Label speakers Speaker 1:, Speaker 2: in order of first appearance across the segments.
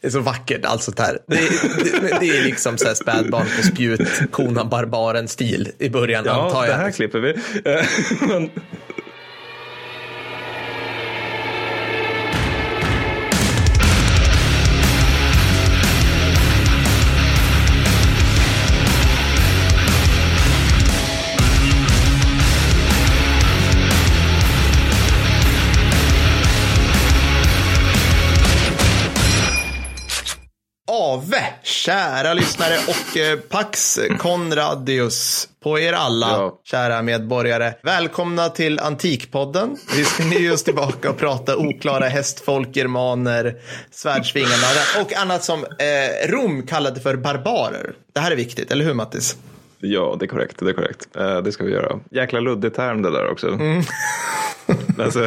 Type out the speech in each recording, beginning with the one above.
Speaker 1: Det är så vackert, allt sånt här. Det, det, det är liksom så här spädbarn på spjut, konan barbaren-stil i början,
Speaker 2: Ja,
Speaker 1: antar
Speaker 2: det
Speaker 1: jag.
Speaker 2: här klipper vi. Eh, Men,
Speaker 1: kära lyssnare och eh, Pax Conradius på er alla,
Speaker 2: Ja.
Speaker 1: kära medborgare. Välkomna till Antikpodden. Vi ska nu oss tillbaka och prata oklara hästfolk, germaner, svärdsvingarna och annat som eh, Rom kallade för barbarer. Det här är viktigt, eller hur Mattis?
Speaker 2: ja, det är korrekt. Det är korrekt. Eh, Det ska vi göra. Jäkla luddig term det där också.
Speaker 1: Mm.
Speaker 2: Alltså,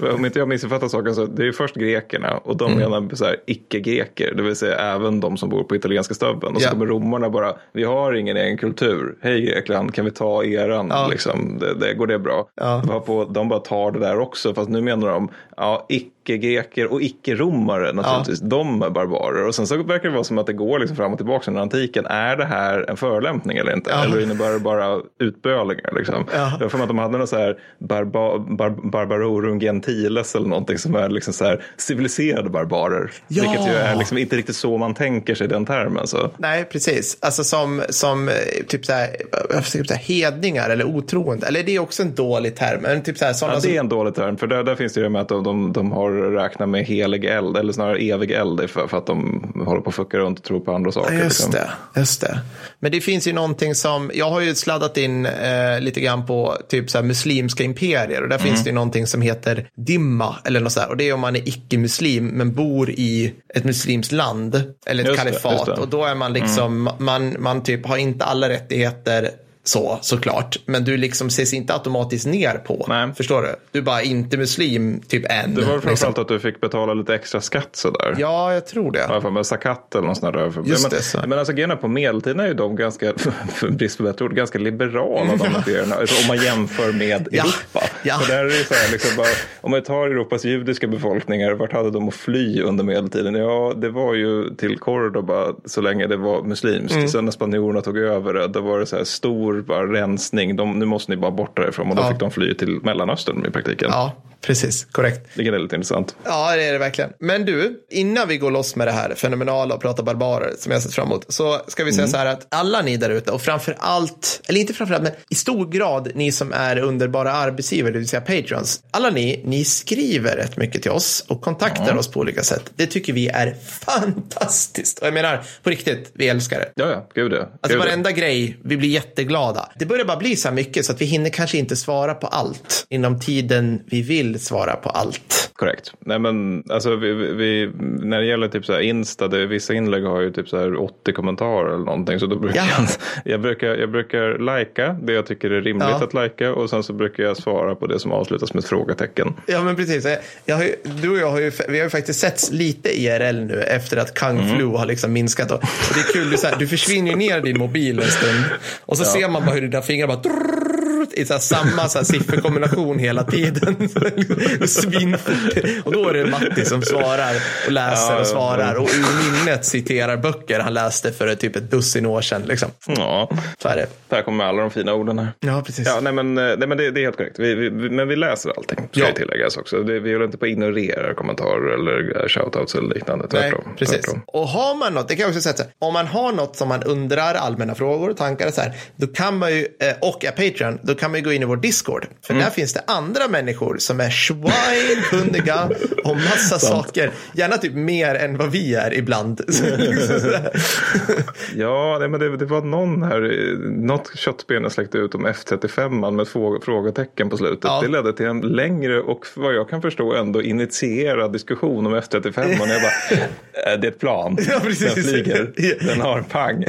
Speaker 2: om inte jag missuppfattar saken så det är först grekerna och de
Speaker 1: Mm.
Speaker 2: menar så här icke-greker, det vill säga även de som bor på italienska stubben. Och så
Speaker 1: Ja.
Speaker 2: kommer romarna bara, vi har ingen egen kultur. Hej Grekland, kan vi ta eran?
Speaker 1: Ja.
Speaker 2: Liksom, det, det, går det bra?
Speaker 1: Ja.
Speaker 2: Varpå de bara tar det där också, fast nu menar de, ja, icke-greker och icke-romare naturligtvis, de är barbarer. Och sen så verkar det vara som att det går liksom fram och tillbaka under antiken. Är det här en förolämpning eller inte?
Speaker 1: Ja.
Speaker 2: Eller innebär det bara utbölingar? Liksom?
Speaker 1: Ja.
Speaker 2: Jag för mig att de hade något så här barba, bar, barbarorum gentiles eller någonting som är liksom så här civiliserade barbarer.
Speaker 1: Ja.
Speaker 2: Vilket ju är liksom inte riktigt så man tänker sig den termen. Så.
Speaker 1: Nej, precis. Alltså som, som eh, typ så här, jag försöker säga hedningar eller otroende. Eller det är också en dålig term. Men typ så här,
Speaker 2: Ja, det är en dålig term, för där, där finns det ju med att de, de, de har räknat med helig eld, eller snarare evig eld, för, för att de håller på att fucka runt och tror på andra saker.
Speaker 1: Just
Speaker 2: liksom.
Speaker 1: det, just det. Men det finns ju någonting som, jag har ju sladdat in eh, lite grann på typ så här muslimska imperier och där
Speaker 2: Mm.
Speaker 1: finns det ju någonting som heter dimma eller något så här och det är om man är icke-muslim men bor i ett muslimskt land eller ett
Speaker 2: Just det,
Speaker 1: kalifat
Speaker 2: det. Mm.
Speaker 1: och då är man liksom, man, man typ har inte alla rättigheter så såklart, men du liksom ses inte automatiskt ner på.
Speaker 2: Nej.
Speaker 1: Förstår du? Du är bara inte muslim typ än.
Speaker 2: Det var
Speaker 1: liksom.
Speaker 2: framförallt att du fick betala lite extra skatt sådär.
Speaker 1: Ja, jag tror det.
Speaker 2: Ja, med zakat eller något sånt där.
Speaker 1: Just
Speaker 2: men,
Speaker 1: det, så.
Speaker 2: Men alltså grejen på medeltiden är ju de ganska, brist på bättre ord, ganska liberala de impierierna. Alltså, om man jämför med
Speaker 1: Ja,
Speaker 2: Europa.
Speaker 1: ja.
Speaker 2: För där är så här, liksom bara, om man tar Europas judiska befolkningar, vart hade de att fly under medeltiden? Ja, det var ju till Cordoba så länge det var muslimskt.
Speaker 1: Mm.
Speaker 2: Sen när spanjorerna tog över det, då var det så här stor bara rensning. De, nu måste ni bara bort därifrån. Och då
Speaker 1: Ja.
Speaker 2: fick de fly till Mellanöstern i praktiken.
Speaker 1: Ja, precis. Korrekt.
Speaker 2: Vilket är lite intressant.
Speaker 1: Ja, det är det verkligen. Men du, innan vi går loss med det här fenomenala och prata barbarer som jag sett fram emot, så ska vi säga så här att alla ni där ute och framför allt, eller inte framför allt, men i stor grad ni som är underbara arbetsgivare, det vill säga patrons, alla ni, ni skriver rätt mycket till oss och kontaktar oss på olika sätt. Det tycker vi är fantastiskt. Och jag menar, på riktigt, vi älskar det.
Speaker 2: Ja, ja, gud ja.
Speaker 1: Alltså varenda grej, vi blir jätteglada. Det börjar bara bli så här mycket så att vi hinner kanske inte svara på allt inom tiden vi vill svara på allt.
Speaker 2: Korrekt. Nej men alltså vi, vi- när det gäller typ så här Insta, det, vissa inlägg har ju typ så här 80 kommentarer eller någonting. Så då brukar
Speaker 1: Ja.
Speaker 2: jag, jag, brukar, jag brukar lajka det jag tycker är rimligt
Speaker 1: Ja.
Speaker 2: att lajka och sen så brukar jag svara på det som avslutas med ett frågetecken.
Speaker 1: Ja, men precis. Jag, har ju, du och jag har ju, vi har ju faktiskt setts lite IRL nu efter att Kung
Speaker 2: Mm.
Speaker 1: Flu har liksom minskat. Och, och det är kul, du, så här, du försvinner ju ner i din mobil en stund och så ser man bara hur dina fingrar bara i så samma så sifferkombination hela tiden. Svinfort. Och då är det Matti som svarar och läser och svarar och ur minnet citerar böcker han läste för typ ett dussin år sedan. Liksom.
Speaker 2: Ja,
Speaker 1: Så är det.
Speaker 2: där kommer alla de fina orden här.
Speaker 1: Ja, precis.
Speaker 2: Ja, nej men, eh, nej, men det, det är helt korrekt. Vi, vi, men vi läser allting, ska
Speaker 1: Ja.
Speaker 2: tilläggas också. Det, vi håller inte på att ignorera kommentarer eller eh, shoutouts eller liknande.
Speaker 1: Nej,
Speaker 2: Tvärtom.
Speaker 1: precis.
Speaker 2: tvärtom.
Speaker 1: Och har man något, det kan jag också säga så här, om man har något som man undrar, allmänna frågor och tankar så här, då kan man ju, eh, och är Patreon, då kan man ju gå in i vår Discord. För
Speaker 2: Mm.
Speaker 1: där finns det andra människor som är schweinkunniga om massa saker. Gärna typ mer än vad vi är ibland.
Speaker 2: Ja, nej, men det, det var någon här, något köttben jag släckte ut om F35 med fråga- frågetecken på slutet.
Speaker 1: Ja.
Speaker 2: Det ledde till en längre och vad jag kan förstå ändå initierad diskussion om F35. Och jag bara, det är ett plan.
Speaker 1: Ja, precis.
Speaker 2: Den flyger, den har pang.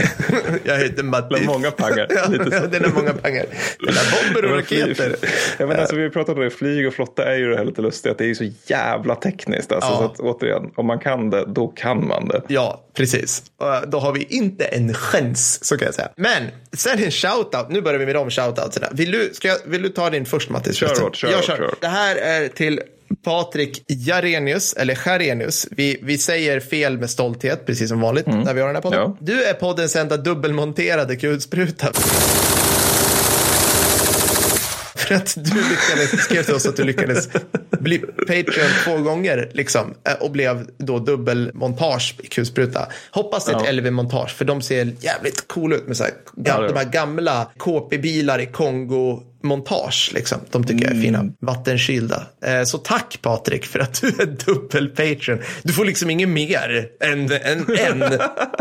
Speaker 1: jag heter Matti.
Speaker 2: Bland många pangar.
Speaker 1: Ja, den har många pengar. Den har bomber och raketer.
Speaker 2: Ja, men alltså, vi pratat om det, flyg och flotta är ju det här lite lustiga att det är ju så jävla tekniskt. Alltså,
Speaker 1: Ja.
Speaker 2: så att, återigen, om man kan det, då kan man det.
Speaker 1: Ja, precis. Och Då har vi inte en chans, så kan jag säga. Men sen en shoutout. Nu börjar vi med de shoutoutserna. Vill du, ska jag, vill du ta din först, Mattis?
Speaker 2: Kör hårt, kör
Speaker 1: jag kör.
Speaker 2: kör.
Speaker 1: Det här är till Patrik Jarenius, eller Jarenius. Vi, vi säger fel med stolthet, precis som vanligt, när vi har den här podden.
Speaker 2: Ja.
Speaker 1: Du är poddens enda dubbelmonterade kulspruta. För att du lyckades, skrev till oss att du lyckades bli Patreon två gånger liksom, eh, och blev då dubbelmontage i kulspruta. Hoppas det är ett
Speaker 2: Ja.
Speaker 1: LV-montage för de ser jävligt coola ut med så här,
Speaker 2: Ja,
Speaker 1: de här gamla KP-bilar i Kongo montage. Liksom. De tycker jag är fina.
Speaker 2: Mm.
Speaker 1: Vattenkylda. Eh, så tack Patrik för att du är dubbel Patreon. Du får liksom inget mer än en.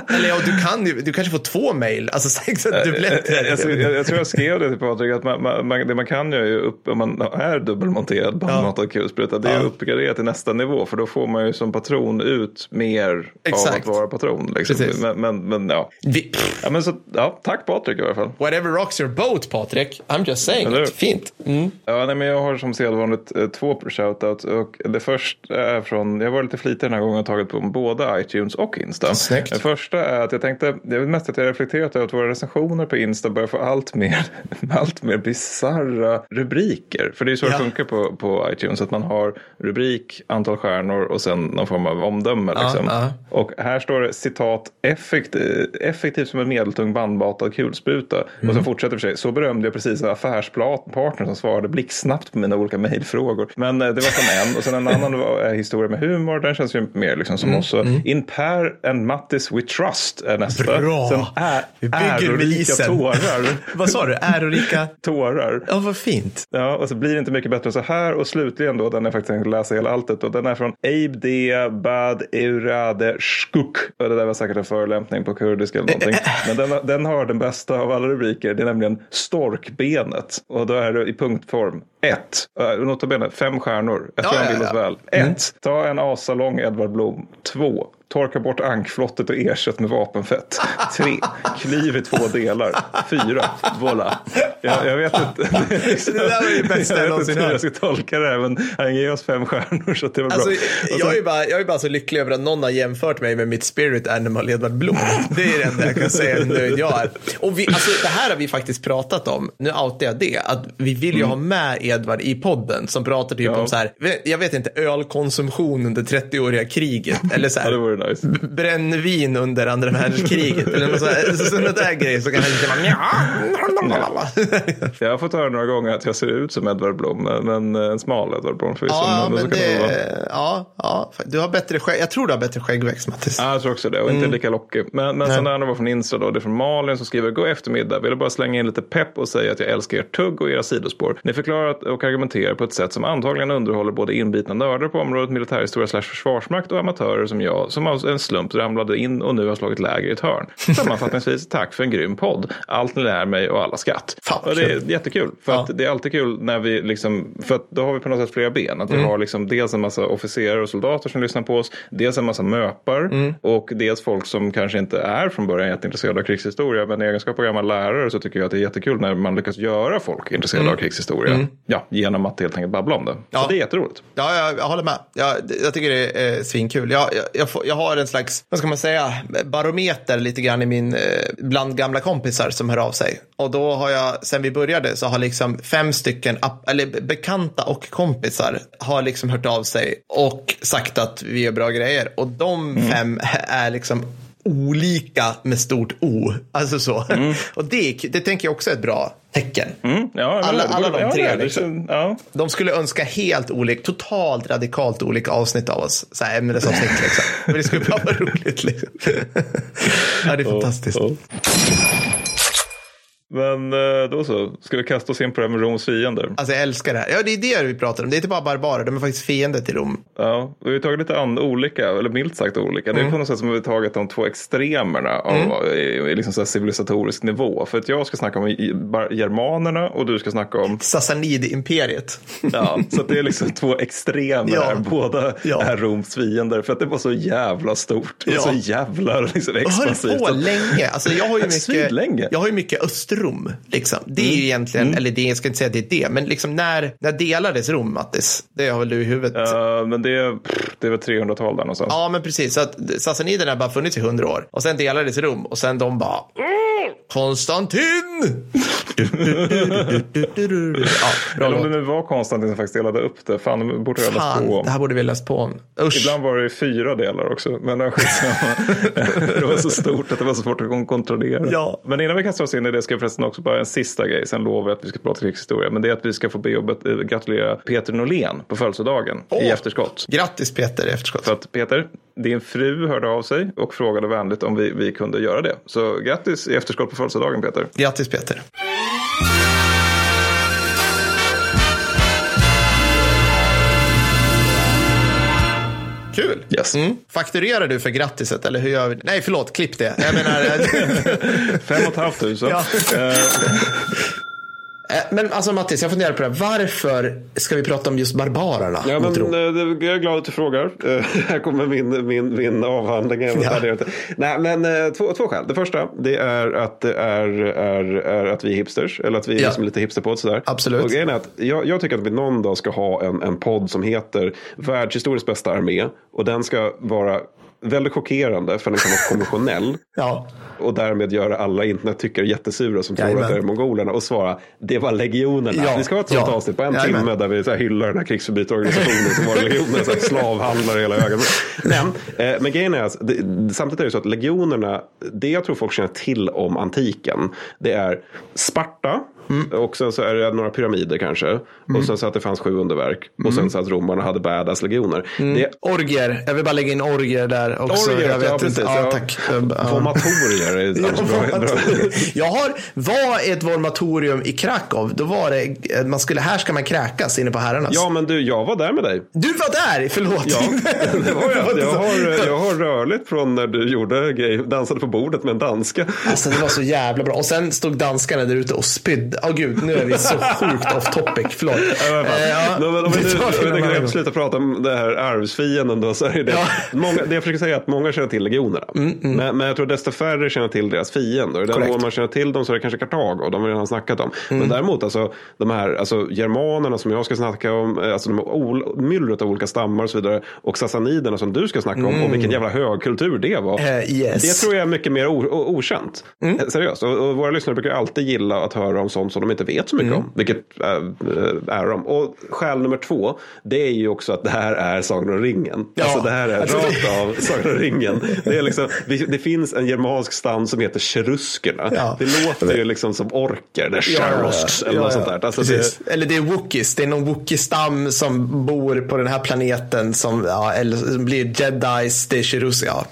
Speaker 1: Eller ja, du kan du kanske får två mejl. Alltså så här, dubbletter.
Speaker 2: Jag, jag, jag tror jag skrev det till Patrik att man, man, det man kan göra är ju upp, om man är dubbelmonterad bandmatad kulspruta, det är
Speaker 1: Ja.
Speaker 2: att uppgradera till nästa nivå för då får man ju som patron ut mer av
Speaker 1: Exakt.
Speaker 2: att vara patron. Liksom. Men, men, men ja.
Speaker 1: Vi,
Speaker 2: ja, men så, ja, tack Patrik i alla fall.
Speaker 1: whatever rocks your boat Patrik. I'm just saying.
Speaker 2: Eller.
Speaker 1: Fint. Mm.
Speaker 2: Ja, nej, men jag har som sedvanligt eh, två shoutouts och det första är från, jag var lite flitig den här gången och tagit på både iTunes och Insta.
Speaker 1: Snyggt.
Speaker 2: Den första är att jag tänkte, det är mest att jag reflekterat över att våra recensioner på Insta börjar få allt mer, allt mer bisarra rubriker. För det är ju så
Speaker 1: Ja.
Speaker 2: det funkar på, på iTunes, att man har rubrik, antal stjärnor och sen någon form av omdöme.
Speaker 1: Ja,
Speaker 2: Liksom.
Speaker 1: ja.
Speaker 2: Och här står det citat effektiv, effektiv som en medeltung bandbatad kulspruta. Och
Speaker 1: Mm.
Speaker 2: så fortsätter för sig. Så berömde jag precis en affärspartner som svarade blixtsnabbt på mina olika mejlfrågor. Men eh, det var som en. Och sen en annan var eh, historia med humor. Den känns ju mer liksom som oss. Så In Per and Mattis We Trust är nästa.
Speaker 1: Mm, Bra.
Speaker 2: Sen är,
Speaker 1: Vi bygger
Speaker 2: ärorika tårar.
Speaker 1: Vad sa du? Ärorika?
Speaker 2: tårar.
Speaker 1: Ja, vad fint.
Speaker 2: Ja, och så blir det inte mycket bättre så här. Och slutligen då, den är faktiskt tänkt läsa hela alltet. Och den är från Abe D. Bad Eurade Skuk. Och det där var säkert en förolämpning på kurdiska eller någonting. Men den, den har den bästa av alla rubriker. Det är nämligen Storkbenet. Och då är det i punktform. 1. Uh, Nota fem stjärnor. Jag tror
Speaker 1: Ja,
Speaker 2: han
Speaker 1: ja,
Speaker 2: vill oss
Speaker 1: ja.
Speaker 2: väl. 1. Ta en asalång Edvard Blom. 2. Torka bort ankflottet och ersätt med vapenfett. 3. Kliv i två delar. 4. Voila. Jag, jag vet inte.
Speaker 1: Det där var ju bästa jag någonsin hört.
Speaker 2: jag ska tolka det här, men han ger oss fem stjärnor så det var
Speaker 1: Alltså,
Speaker 2: bra. Och
Speaker 1: jag, är
Speaker 2: sen-
Speaker 1: bara, jag är bara så lycklig över att någon har jämfört mig med mitt spirit animal Edvard Blom. Det är det enda jag kan säga hur nöjd jag är. Och vi, alltså, det här har vi faktiskt pratat om, nu outar jag det, att vi vill ju ha med Edvard i podden som pratar typ
Speaker 2: Mm. Ja.
Speaker 1: om så här, jag vet inte, ölkonsumtion under 30-åriga kriget. Eller så
Speaker 2: Ja, det
Speaker 1: här,
Speaker 2: vore nice.
Speaker 1: brännvin under andra världskriget. eller sådana där grejer. Så kan han inte bara,
Speaker 2: Jag har fått höra några gånger att jag ser ut som Edvard Blom, men, men en smal Edvard Blom förvisso.
Speaker 1: Ja, men
Speaker 2: kan det vara.
Speaker 1: det, ja, ja, du har bättre skägg. Jag tror du har bättre skäggväxt, Mattis.
Speaker 2: Ja, jag tror också det. Och inte lika lockig. Men, men sen andra var från Insta då. Det är från Malin som skriver. God eftermiddag. Vill bara slänga in lite pepp och säga att jag älskar ert tugg och era sidospår. Ni förklarar och argumenterar på ett sätt som antagligen underhåller både inbitna nördar på området militärhistoria slash försvarsmakt och amatörer som jag som av en slump ramlade in och nu har slagit läger i ett hörn. Sammanfattningsvis, tack för en grym podd. Allt ni lär mig och alla skatt.
Speaker 1: Fan,
Speaker 2: och det är
Speaker 1: kul.
Speaker 2: jättekul. För
Speaker 1: Ja.
Speaker 2: att det är alltid kul när vi liksom, för att då har vi på något sätt flera ben. Att vi
Speaker 1: Mm.
Speaker 2: har liksom dels en massa officerare och soldater som lyssnar på oss, dels en massa möpar
Speaker 1: Mm.
Speaker 2: och dels folk som kanske inte är från början jätteintresserade av krigshistoria. Men i egenskap av gammal lärare så tycker jag att det är jättekul när man lyckas göra folk intresserade av krigshistoria. Ja, genom att helt enkelt babbla om det.
Speaker 1: Mm. Ja.
Speaker 2: Så det är jätteroligt.
Speaker 1: Ja, jag, jag håller med. Jag, jag tycker det är eh, svinkul. Jag, jag, jag, får, jag har en slags, vad ska man säga, barometer lite grann i min, eh, bland gamla kompisar som hör av sig. Och då har jag, sen vi började, så har liksom fem stycken, eller be- bekanta och kompisar har liksom hört av sig och sagt att vi gör bra grejer. Och de fem är liksom olika med stort O. Alltså så. Och det, det tänker jag också är ett bra tecken.
Speaker 2: Mm, ja,
Speaker 1: Alla- alla de
Speaker 2: ja,
Speaker 1: tre,
Speaker 2: är
Speaker 1: liksom.
Speaker 2: Ja,
Speaker 1: De skulle önska helt olika, totalt radikalt olika avsnitt av oss. Så här ämnesavsnitt liksom. Men det skulle bara vara roligt liksom. Ja, det är fantastiskt.
Speaker 2: Ja. Men eh, då så, ska vi kasta oss in på det här med Roms fiender?
Speaker 1: Alltså jag älskar det här. Ja, det är det vi pratar om. Det är inte bara barbarer, de är faktiskt fiender till Rom.
Speaker 2: Ja, vi har tagit lite an olika, eller milt sagt olika. Det är på något sätt som vi har tagit de två extremerna av i, i liksom så civilisatorisk nivå. För att jag ska snacka om germanerna och du ska snacka om
Speaker 1: Sassanid-imperiet.
Speaker 2: Ja, så det är liksom två extremer
Speaker 1: Ja.
Speaker 2: här. Båda
Speaker 1: Ja.
Speaker 2: är Roms fiender för att det var så jävla stort och
Speaker 1: Ja.
Speaker 2: så jävla liksom,
Speaker 1: Jag höll
Speaker 2: expansivt.
Speaker 1: på länge. Alltså jag har ju mycket, jag har ju mycket Östrom. Liksom. Det är ju egentligen, eller det, jag ska inte säga att det är det, men liksom när, när delades Rom, Mattis? Det har väl du i huvudet?
Speaker 2: Ja, men det, det var 300-tal där någonstans.
Speaker 1: Ja, men precis. Så att Sassaniderna har bara funnits i hundra år. Och sen delades Rom och sen de bara "Mm, Konstantin! Ja, bra
Speaker 2: Eller om det nu var Konstantin som faktiskt delade upp det. Fan, det borde jag ha läst på
Speaker 1: det här borde vi läst på om. Usch.
Speaker 2: Ibland var det fyra delar också, men det var skitsamma. det var så stort att det var så svårt att kontrollera.
Speaker 1: Ja.
Speaker 2: Men innan vi kastar oss in i det ska jag förresten också bara en sista grej. Sen lovar jag att vi ska prata krigshistoria. Men det är att vi ska få be och eh, gratulera Peter Norlén på födelsedagen i
Speaker 1: Åh.
Speaker 2: efterskott.
Speaker 1: Grattis Peter i efterskott.
Speaker 2: För att Peter, din fru hörde av sig och frågade vänligt om vi, vi kunde göra det. Så grattis i efterskott på födelsedagen Peter.
Speaker 1: Grattis Peter. Kul.
Speaker 2: Yes.
Speaker 1: Mm. Fakturerar du för grattiset eller hur gör vi? Nej, förlåt, klipp det. Jag menar,
Speaker 2: Fem och ett halvt tusen.
Speaker 1: Ja.
Speaker 2: Eh,
Speaker 1: men alltså Mattis, jag funderar på det. Varför ska vi prata om just barbarerna?
Speaker 3: Ja, men, eh, jag är glad att du frågar. Eh, här kommer min, min, min avhandling.
Speaker 1: Ja.
Speaker 3: Nej, men två, två skäl. Det första det är att det är, är, är att vi är hipsters. Eller att vi är
Speaker 1: Ja.
Speaker 3: liksom lite hipsterpodd sådär.
Speaker 1: Absolut.
Speaker 3: Och grejen är att jag, jag tycker att vi någon dag ska ha en, en podd som heter Världshistoriens bästa armé. Och den ska vara väldigt chockerande för den kan vara konventionell.
Speaker 1: Ja.
Speaker 3: Och därmed göra alla internettyckare jättesura som tror
Speaker 1: Jajamän.
Speaker 3: att det är mongolerna och svara det var legionerna.
Speaker 1: Ja,
Speaker 3: Vi ska ha ett sånt
Speaker 1: ja.
Speaker 3: avsnitt på en
Speaker 1: Jajamän.
Speaker 3: timme där vi så här hyllar den här krigsförbrytarorganisationen som var legionerna, så här slavhandlare hela ögat. Men, eh, men grejen är att det, samtidigt är det så att legionerna, det jag tror folk känner till om antiken, det är Sparta,
Speaker 1: Mm.
Speaker 3: och sen så är det några pyramider kanske. Och sen så att det fanns sju underverk. Och
Speaker 1: Mm.
Speaker 3: sen så att romarna hade badass legioner. Det,
Speaker 1: Orger. Jag vill bara lägga in orger där också.
Speaker 3: Orger,
Speaker 1: jag vet
Speaker 3: ja,
Speaker 1: inte.
Speaker 3: precis,
Speaker 1: Ja, tack.
Speaker 3: Formatorier är bra.
Speaker 1: Jag har, var ett vormatorium i Krakow. Då var det, man skulle, här ska man kräkas inne på herrarnas.
Speaker 3: Ja men du, jag var där med dig.
Speaker 1: Du var där, förlåt.
Speaker 3: Ja, det var jag. Jag har, jag har rörligt från när du gjorde grej, dansade på bordet med en danska.
Speaker 1: Alltså det var så jävla bra. Och sen stod danskarna där ute och spydde. Åh gud, nu är vi så sjukt off topic. Förlåt. Eh, ja,
Speaker 3: Men, men, om vi nu, kan sluta prata om det här arvsfienden då. Så är det,
Speaker 1: Ja.
Speaker 3: många, det jag försöker säga är att många känner till legionerna. Men, men jag tror desto färre känner till deras fiender. I den mån man känner till dem så är det kanske Kartago. De har vi redan snackat om. Men däremot alltså, de här alltså, germanerna som jag ska snacka om. eh, Alltså, de ol- myllret av olika stammar och så vidare. Och sassaniderna som du ska snacka om. Och vilken jävla högkultur det var.
Speaker 1: Eh, yes.
Speaker 3: Det tror jag är mycket mer o- o- okänt.
Speaker 1: Mm.
Speaker 3: Eh, Seriöst. Och, och våra lyssnare brukar alltid gilla att höra om sånt som de inte vet så mycket
Speaker 1: Mm.
Speaker 3: om. Vilket äh, är de. Och skäl nummer två. Det är ju också att det här är Sagan om ringen.
Speaker 1: Ja,
Speaker 3: alltså det här är
Speaker 1: alltså det-
Speaker 3: rakt av Sagan om ringen. Det, är liksom, det finns en germansk stam som heter cheruskerna.
Speaker 1: Ja.
Speaker 3: Det låter ju liksom som orker. Det är
Speaker 1: Ja, ja,
Speaker 3: cherusks eller något sånt där. Alltså det,
Speaker 1: Eller det är Wookiees. Det är någon Wookie-stam som bor på den här planeten som, eller som blir jedis. Det är Cherus, ja.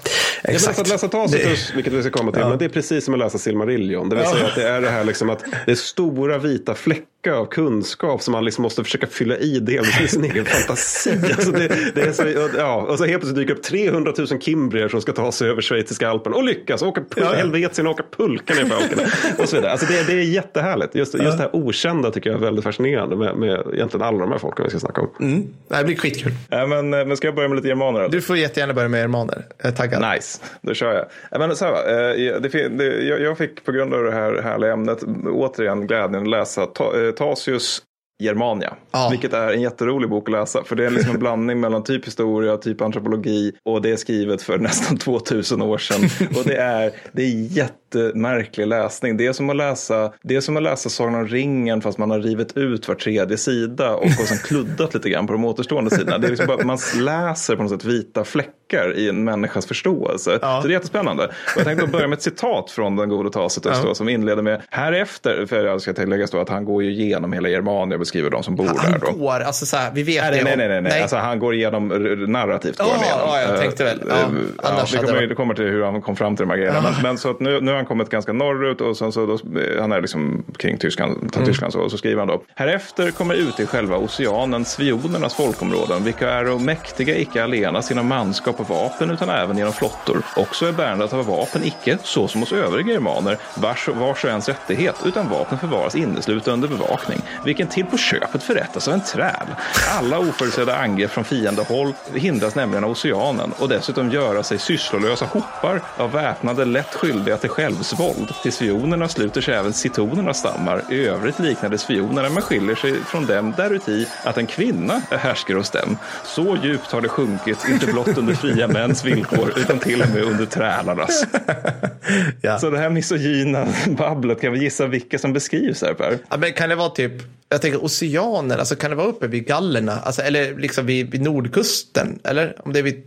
Speaker 1: Exakt.
Speaker 3: att läsa Tacitus, vilket vi ska komma till, men det är precis som att läsa Silmarillion. Det vill säga att det är det här liksom att det är stora vita fläckar av kunskap som man liksom måste försöka fylla i delvis med sin egen fantasi. Alltså det, det är så, ja, och så helt plötsligt dyker upp 300 000 kimbrier som ska ta sig över schweiziska alpen och lyckas. Åka pul-
Speaker 1: Ja, ja.
Speaker 3: Helvetien och åka pulka ner för Alperna. Och så vidare. Alltså det, det är jättehärligt. Just, just det här okända tycker jag är väldigt fascinerande med, med egentligen alla de här folken vi ska snacka om.
Speaker 1: Mm. Det blir skitkul.
Speaker 2: Ja, men, eh, men ska jag börja med lite germaner? eller?
Speaker 1: Du får jättegärna börja med germaner. Jag är taggad.
Speaker 2: Nice, då kör jag. Ja, Men så här, eh, det, jag, jag fick på grund av det här härliga ämnet återigen glädjen att läsa Ta, eh, Tasius Germania.
Speaker 1: Ja.
Speaker 2: Vilket är en jätterolig bok att läsa. För det är liksom en blandning mellan typ historia, typ antropologi. Och det är skrivet för nästan 2000 år sedan. Och det är, det är jättemärklig läsning. Det är som att läsa, det är som att läsa Sagan om ringen fast man har rivit ut var tredje sida. Och, och sen kluddat lite grann på de återstående sidorna. Det är liksom bara, man läser på något sätt vita fläckar i en människas förståelse.
Speaker 1: Ja.
Speaker 2: Så det är jättespännande. Och jag tänkte börja med ett citat från den gode Tacitus
Speaker 1: Ja.
Speaker 2: då, som inleder med härefter, för jag ska tillägga då att han går ju igenom hela Germanien och beskriver de som bor där.
Speaker 1: Han
Speaker 2: Då.
Speaker 1: går, alltså så här, vi vet
Speaker 2: Nej,
Speaker 1: det
Speaker 2: nej,
Speaker 1: om-
Speaker 2: nej, nej, nej. Alltså, han går igenom narrativt. Går
Speaker 1: Ja,
Speaker 2: han igenom.
Speaker 1: ja, jag tänkte väl. Ja,
Speaker 2: eh, vi
Speaker 1: hade
Speaker 2: kommer,
Speaker 1: det-
Speaker 2: det kommer till hur han kom fram till de här grejerna. Men, men så att nu, nu har han kommit ganska norrut och sen så då, eh, han är liksom kring Tyskland,
Speaker 1: Mm.
Speaker 2: Tyskland så, och så skriver han då. Härefter kommer ut i själva oceanen svionernas folkområden, vilka är mäktiga icke allenast genom manskap vapen utan även genom flottor. Också är bärandet av vapen icke, så som hos övriga germaner, vars, vars och ens rättighet, utan vapen förvaras inneslutna under bevakning, vilken till på köpet förrättas av en träl. Alla oförutsedda angrepp från fiendehåll hindras nämligen av oceanen och dessutom göra sig sysslolösa hopar av väpnade lätt skyldiga till självsvåld. Till svionerna sluter sig även citonernas stammar. I övrigt liknade svionerna men skiljer sig från dem däruti att en kvinna är härskare hos dem. Så djupt har det sjunkit, inte blott under fria mäns villkor utan till och med under trälarnas.
Speaker 1: Ja.
Speaker 2: Så det här misogyna babblet, kan vi gissa vilka som beskrivs här Per?
Speaker 1: Ja, men kan det vara typ, jag tänker oceaner, alltså kan det vara uppe vid gallerna, alltså, eller liksom vid, vid nordkusten, eller om det är vid,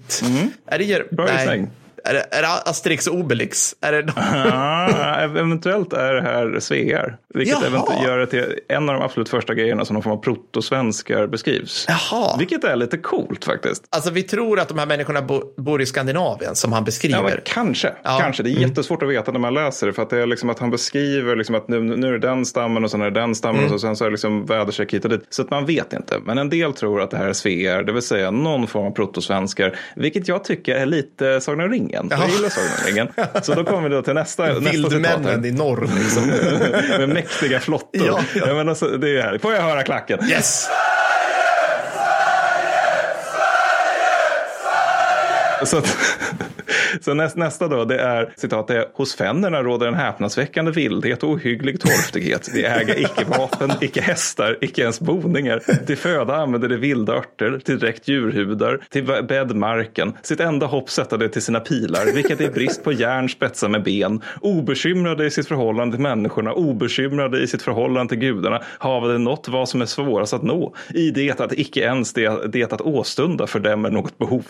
Speaker 1: är det,
Speaker 2: Bra gissning.
Speaker 1: Är det, är det Asterix och Obelix? Är det de?
Speaker 2: Ah, eventuellt är det här svear. Vilket eventuellt gör det till en av de absolut första grejerna som någon form av protosvenskar beskrivs.
Speaker 1: Jaha.
Speaker 2: Vilket är lite coolt faktiskt.
Speaker 1: Alltså vi tror att de här människorna bo, bor i Skandinavien som han beskriver.
Speaker 2: Ja, kanske.
Speaker 1: Ja.
Speaker 2: kanske. Det är jättesvårt att veta när man läser det. För att det är liksom att han beskriver liksom att nu, nu är det den stammen och sen är det den stammen och så, sen så är det liksom väderstreck hit och dit. Så att man vet inte. Men en del tror att det här är svear, det vill säga någon form av protosvenskar. Vilket jag tycker är lite Sagan om ringen. För Jag gillar Sagan om ringen. Så då kommer vi då till nästa, här.
Speaker 1: Vildmännen i norr liksom.
Speaker 2: Med mäktiga flottor.
Speaker 1: Ja, ja.
Speaker 2: Jag menar, så, det är härligt. Får jag höra klacken?
Speaker 1: Yes!
Speaker 2: Så, att, så näst, nästa då, det är citat, det är hos fänderna råder en häpnadsväckande vildhet och ohygglig torftighet. De äga icke vapen, icke hästar, icke ens boningar. Till föda använder de vilda örter, till direkt djurhudar, till bäddmarken. Sitt enda hopp sätta det till sina pilar, vilket är brist på järn spetsar med ben. Obekymrade i sitt förhållande till människorna, obekymrade i sitt förhållande till gudarna, hava det nått vad som är svårast att nå. I det att icke ens det, det att åstunda för dem är något behov.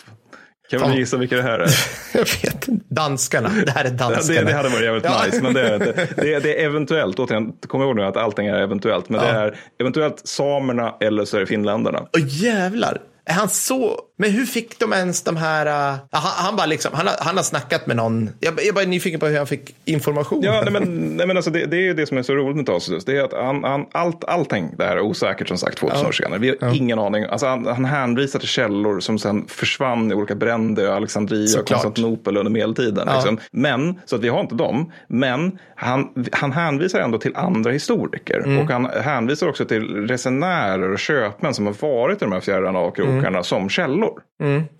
Speaker 2: Kan
Speaker 1: Fan.
Speaker 2: vi gissa vilka det här är?
Speaker 1: Jag vet inte. Danskarna. Det här är
Speaker 2: Ja,
Speaker 1: danskarna.
Speaker 2: det, det hade varit jävligt
Speaker 1: Ja.
Speaker 2: nice, men det är det. Det, det är eventuellt, återigen, kom ihåg nu att allting är eventuellt, men det
Speaker 1: Ja.
Speaker 2: är eventuellt samerna eller så är det finländarna.
Speaker 1: Åh jävlar. Är han så? Men hur fick de ens de här? Uh... Han, han bara liksom, han har, han har snackat med någon. Jag, jag är bara nyfiken på hur han fick information.
Speaker 2: Ja, nej, men, nej, men alltså det, det är ju det som är så roligt med Tacitus. Det är att han, han, allt, allting det här är osäkert som sagt 2000 år senare. Vi har ingen aning. Alltså, han, han hänvisar till källor som sen försvann i olika bränder i Alexandria och
Speaker 1: Såklart.
Speaker 2: Konstantinopel under medeltiden.
Speaker 1: Ja.
Speaker 2: Liksom. Men, så att vi har inte dem. Men han, han hänvisar ändå till andra historiker.
Speaker 1: Mm.
Speaker 2: Och han hänvisar också till resenärer och köpmän som har varit i de här fjärran avkrokarna
Speaker 1: Mm.
Speaker 2: som källor. kronor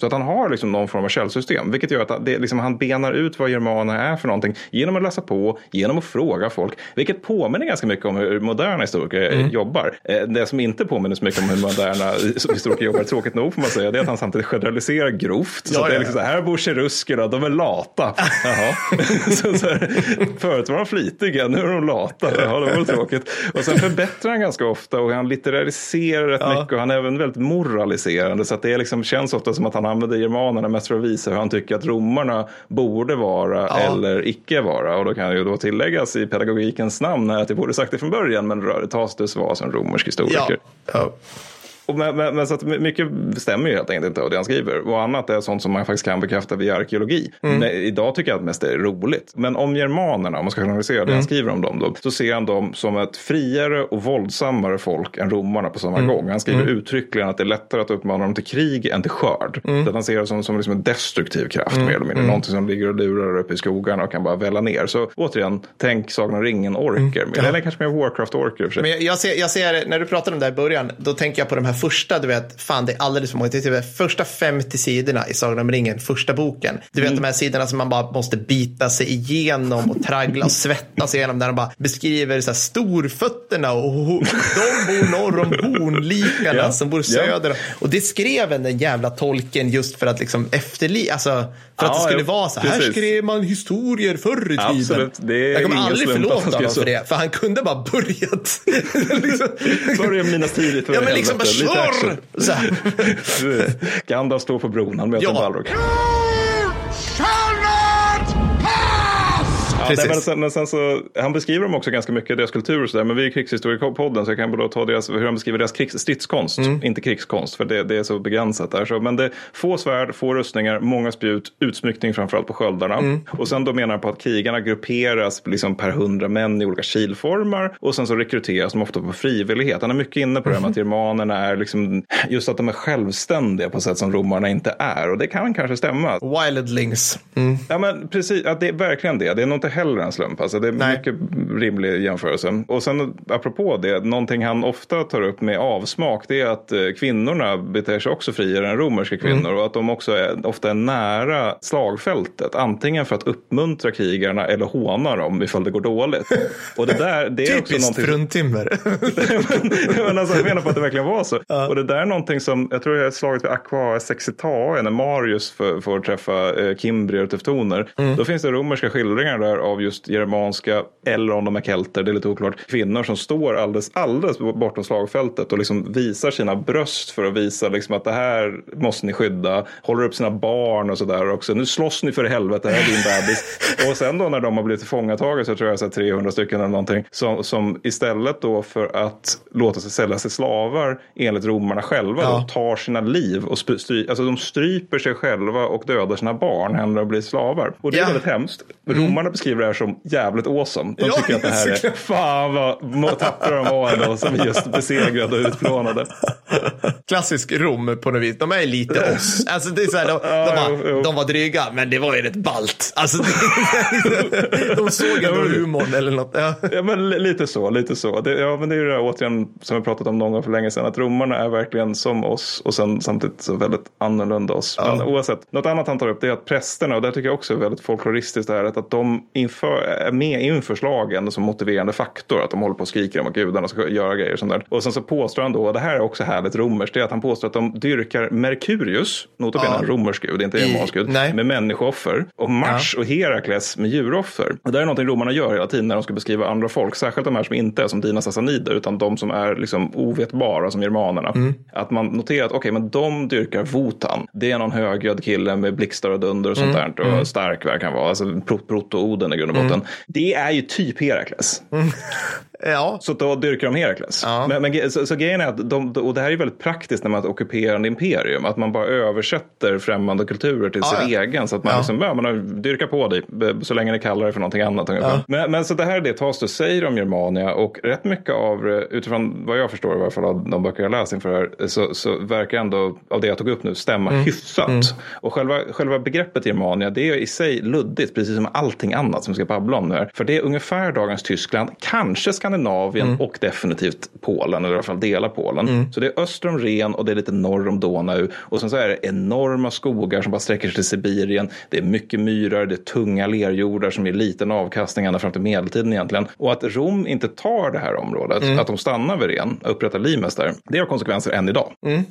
Speaker 2: Så att han har liksom någon form av källsystem. Vilket gör att det, liksom, han benar ut vad germaner är för någonting. Genom att läsa på, genom att fråga folk. Vilket påminner ganska mycket om hur moderna historiker
Speaker 1: Mm.
Speaker 2: jobbar. Eh, Det som inte påminner så mycket om hur moderna historiker jobbar, tråkigt nog får man säga, det är att han samtidigt generaliserar grovt. Så
Speaker 1: Ja,
Speaker 2: det är
Speaker 1: ja,
Speaker 2: liksom så här, bor cheruskerna, de är lata. Jaha. så, så här, förut var de flitiga, nu är de lata. Ja, det var tråkigt. Och sen förbättrar han ganska ofta och han litteräriserar rätt mycket och han är även väldigt moraliserande. Så att det liksom, känns ofta som att han använder germanerna mest för att visa hur han tycker att romarna borde vara
Speaker 1: Ja.
Speaker 2: eller icke vara. Och då kan ju då tilläggas i pedagogikens namn att jag borde sagt det från början, men Tacitus var som romersk
Speaker 1: ja.
Speaker 2: historiker.
Speaker 1: ja.
Speaker 2: Och men, men, men så att mycket stämmer ju helt enkelt inte av det han skriver. Och annat är sånt som man faktiskt kan bekräfta via arkeologi.
Speaker 1: Mm.
Speaker 2: Men idag tycker jag att mest det är roligt. Men om germanerna, om man ska det
Speaker 1: Mm.
Speaker 2: han skriver om dem, då, så ser han dem som ett friare och våldsammare folk än romarna på samma
Speaker 1: Mm.
Speaker 2: gång. Han skriver uttryckligen att det är lättare att uppmana dem till krig än till skörd.
Speaker 1: Mm.
Speaker 2: Att han ser det som, som liksom en destruktiv kraft mer eller mindre. Någonting som ligger och lurar uppe i skogarna och kan bara välla ner. Så återigen, tänk Sagan om ringen-orker. Eller kanske mer Warcraft-orker.
Speaker 1: Mm. Men jag, jag, ser, jag ser, när du pratar om det här i början, då tänker jag på de här första, du vet, fan det är alldeles för många, det är typ första 50 sidorna i Sagan om ringen, första boken. Du vet de här sidorna som man bara måste bita sig igenom och traggla och svettas igenom, där de bara beskriver så här, storfötterna och de bor norr om hornlikarna
Speaker 2: Ja,
Speaker 1: som bor
Speaker 2: ja.
Speaker 1: söder. Och det skrev en den jävla tolken just för att liksom efterli, alltså för att
Speaker 2: Ja,
Speaker 1: det skulle
Speaker 2: ja,
Speaker 1: vara så här, här skrev man historier förr i tiden.
Speaker 2: Absolut, det är
Speaker 1: jag kommer aldrig förlåta honom för det, för han kunde bara börjat. liksom,
Speaker 2: Börja minnas tidigt för
Speaker 1: Ja men liksom bara.
Speaker 2: Lite
Speaker 1: slurr! Så här.
Speaker 2: Gandalf står på bron, han möter
Speaker 1: Ja.
Speaker 2: Balrog. Ja, nej, men, sen, men sen så, han beskriver dem också ganska mycket, deras kultur och sådär. Men vi är krigshistoriepodden så jag kan bara ta deras, hur han beskriver deras krigs, stridskonst.
Speaker 1: Mm.
Speaker 2: Inte krigskonst, för det, det är så begränsat där. Så, men det få svärd, få rustningar, många spjut, utsmyckning framförallt på sköldarna.
Speaker 1: Mm.
Speaker 2: Och sen då menar han på att krigarna grupperas liksom per hundra män i olika kilformar. Och sen så rekryteras de ofta på frivillighet. Han är mycket inne på det här med att germanerna är liksom, just att de är självständiga på sätt som romarna inte är. Och det kan kanske stämma.
Speaker 1: Wildlings. Mm.
Speaker 2: Ja men precis, att det är verkligen det. Det är nog inte heller en slump. Alltså det är
Speaker 1: Nej.
Speaker 2: mycket rimlig jämförelse. Och sen apropå det, någonting han ofta tar upp med avsmak det är att eh, kvinnorna beter sig också friare än romerska kvinnor
Speaker 1: Mm.
Speaker 2: och att de också är, ofta är nära slagfältet. Antingen för att uppmuntra krigarna eller håna dem ifall det går dåligt. Och det där, det är
Speaker 1: Typiskt
Speaker 2: någonting...
Speaker 1: fruntimmer.
Speaker 2: men alltså, jag menar på att det verkligen var så. Och det där är någonting som, jag tror det är slaget vid Aqua Sexitae när Marius får, får träffa eh, kimbrier och teftoner.
Speaker 1: Mm.
Speaker 2: Då finns det romerska skildringar där av just germanska, eller om de är kelter, det är lite oklart, kvinnor som står alldeles, alldeles bortom slagfältet och liksom visar sina bröst för att visa liksom att det här måste ni skydda. Håller upp sina barn och sådär också. Nu slåss ni för helvete, det här är din bebis. och sen då när de har blivit tillfångatagna så tror jag så här 300 stycken eller någonting. Som, som istället då för att låta sig säljas till slavar enligt romarna själva
Speaker 1: Ja.
Speaker 2: tar sina liv och stry, alltså de stryper sig själva och dödar sina barn hellre än att bli slavar. Och det är
Speaker 1: Ja.
Speaker 2: väldigt hemskt. Romarna beskriver det här som jävligt awesome. De
Speaker 1: Ja,
Speaker 2: tycker att det här är fan vad tappra de var ändå som just besegrade och utplånade.
Speaker 1: Klassisk Rom på något vis. De är lite oss. Alltså det är så här, de, de, bara, de var dryga, men det var ju rätt balt. Alltså, de såg ändå humorn eller något. Ja.
Speaker 2: Ja, men li- lite så, lite så. Det, ja, men det är ju det här, återigen som vi pratat om någon gång för länge sedan, att romarna är verkligen som oss och sen samtidigt så väldigt annorlunda oss. Men oavsett, något annat han tar upp det är att prästerna, och det tycker jag också är väldigt folkloristiskt, det här, att de inför, är med inför slagen som motiverande faktor, att de håller på och skriker om att gudarna ska göra grejer och sånt där. Och sen så påstår han då, och det här är också härligt romerskt, det är att han påstår att de dyrkar Merkurius, nota bene
Speaker 1: Ja.
Speaker 2: en romersk gud, inte en germansk gud,
Speaker 1: nej.
Speaker 2: med människooffer, och Mars och Herakles med djuroffer. Och det är någonting romarna gör hela tiden när de ska beskriva andra folk, särskilt de här som inte är som dina sassanider, utan de som är liksom ovetbara som germanerna.
Speaker 1: Mm.
Speaker 2: Att man noterar att okej, men de dyrkar Wotan. Det är någon högljudd kille med blixtar och dunder och sånt
Speaker 1: Mm.
Speaker 2: där. Och stark verkar han vara, alltså Pro- proto-Oden i grund och botten. Det är ju typ Herakles.
Speaker 1: Ja.
Speaker 2: Så då dyrkar de Herakles.
Speaker 1: Ja.
Speaker 2: Men, men, så, så grejen är att de, och det här är väldigt praktiskt när man har ett ockuperande imperium. Att man bara översätter främmande kulturer till
Speaker 1: Ja,
Speaker 2: sin
Speaker 1: ja.
Speaker 2: egen. Så att man
Speaker 1: Ja.
Speaker 2: liksom, ja, man dyrkar på dig så länge ni kallar det för någonting annat. Men, men så det här är det Tacitus säger om Germania. Och rätt mycket av det, utifrån vad jag förstår i varje fall av de böcker jag läst inför det här. Så, så verkar ändå av det jag tog upp nu stämma
Speaker 1: Mm.
Speaker 2: hyfsat. Och själva, själva begreppet Germania det är i sig luddigt. Precis som allting annat som vi ska babbla om nu här. För det är ungefär dagens Tyskland. Kanske Skandinavien
Speaker 1: Mm.
Speaker 2: och definitivt Polen, eller i alla fall delar Polen. Så det är öster om Ren och det är lite norr om Donau. Och sen så är det enorma skogar som bara sträcker sig till Sibirien. Det är mycket myrar, det är tunga lerjordar som ger liten avkastning ända fram till medeltiden egentligen. Och att Rom inte tar det här området,
Speaker 1: Mm.
Speaker 2: att de stannar vid Ren och upprättar Limes där, det har konsekvenser än idag. Mm.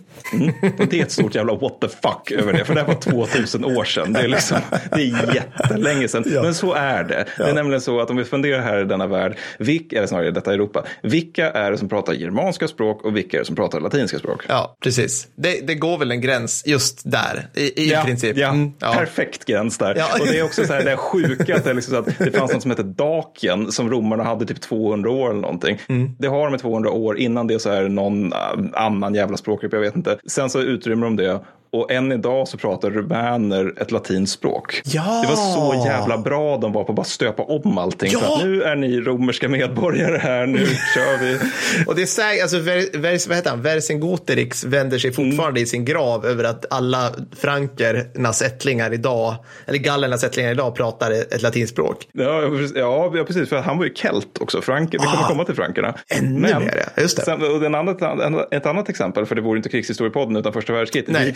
Speaker 2: Och det är ett stort jävla what the fuck över det, för det här var 2000 år sedan. Det är, liksom, det är jättelänge sedan. Men så är det. Det är nämligen så att om vi funderar här i denna värld, vilka, eller snarare i detta Europa, vilka är det som pratar germanska språk och vilka är det som pratar latinska språk?
Speaker 1: Ja, precis. Det, det går väl en gräns just där, i, i princip.
Speaker 2: Ja,
Speaker 1: Mm, ja.
Speaker 2: perfekt gräns där.
Speaker 1: Ja.
Speaker 2: Och det är också så här, det är sjuka att det, liksom så att det fanns något som hette Dakien som romarna hade typ 200 år eller någonting.
Speaker 1: Mm.
Speaker 2: Det har de i 200 år. Innan det så är det någon äh, annan jävla språkgrupp, jag vet inte. Sen så utrymmer de det. Och än idag så pratar rumäner ett latinskt språk.
Speaker 1: Ja!
Speaker 2: Det var så jävla bra de var på att bara stöpa om allting. För
Speaker 1: Ja!
Speaker 2: att nu är ni romerska medborgare här, nu kör vi.
Speaker 1: Och det är säkert, alltså, Ver, Vers, vad heter han? Vercingetorix vänder sig fortfarande i sin grav över att alla frankernas ättlingar idag, eller gallernas ättlingar idag pratar ett latinspråk.
Speaker 2: Ja, ja, precis- ja, precis. För han var ju kelt också. Franken. Vi kommer
Speaker 1: Ah,
Speaker 2: komma till frankerna.
Speaker 1: ännu mer, ja. Just det.
Speaker 2: Sen, och den andra, ett annat exempel, för det vore inte krigshistoriepodden utan första världskriget.
Speaker 1: Nej.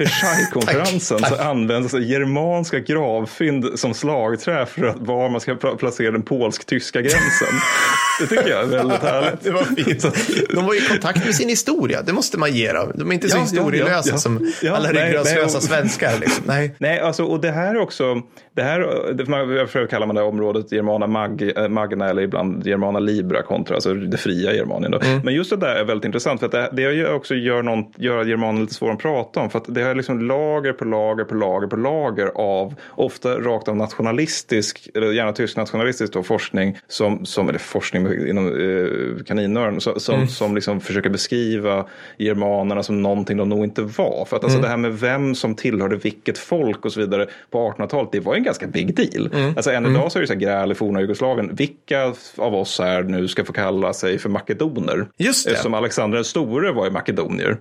Speaker 1: Tack,
Speaker 2: så används alltså germanska gravfynd som slagträ för att var man ska pla- placera den polsk-tyska gränsen. Det tycker jag är väldigt härligt.
Speaker 1: Det var fint. De var i kontakt med sin historia, det måste man ge dem. De är inte så
Speaker 2: Ja,
Speaker 1: historielösa
Speaker 2: ja,
Speaker 1: som alla ryggradslösa svenskar. Liksom. Nej.
Speaker 2: Nej, alltså, och det här är också, det här, det, man, jag försöker kalla man det här området Germana Mag, eh, Magna eller ibland Germana Libra kontra alltså det fria Germanien. Då. Men just det där är väldigt intressant för att det, det också gör, någon, gör Germanen lite svår att prata om. För att det är liksom lager på lager på lager på lager av ofta rakt av nationalistisk, eller gärna tysk nationalistisk då, forskning, som, som, eller forskning inom, inom eh, kaninöron så, som,
Speaker 1: Mm.
Speaker 2: som liksom försöker beskriva germanerna som någonting de nog inte var. För att alltså
Speaker 1: Mm.
Speaker 2: det här med vem som tillhörde vilket folk och så vidare på 1800-talet, det var en ganska big deal.
Speaker 1: Mm.
Speaker 2: Alltså än idag så är det så här gräl i forna Jugoslavien. Vilka av oss här nu ska få kalla sig för makedoner?
Speaker 1: Just det.
Speaker 2: Eftersom Alexander den store var ju makedonier.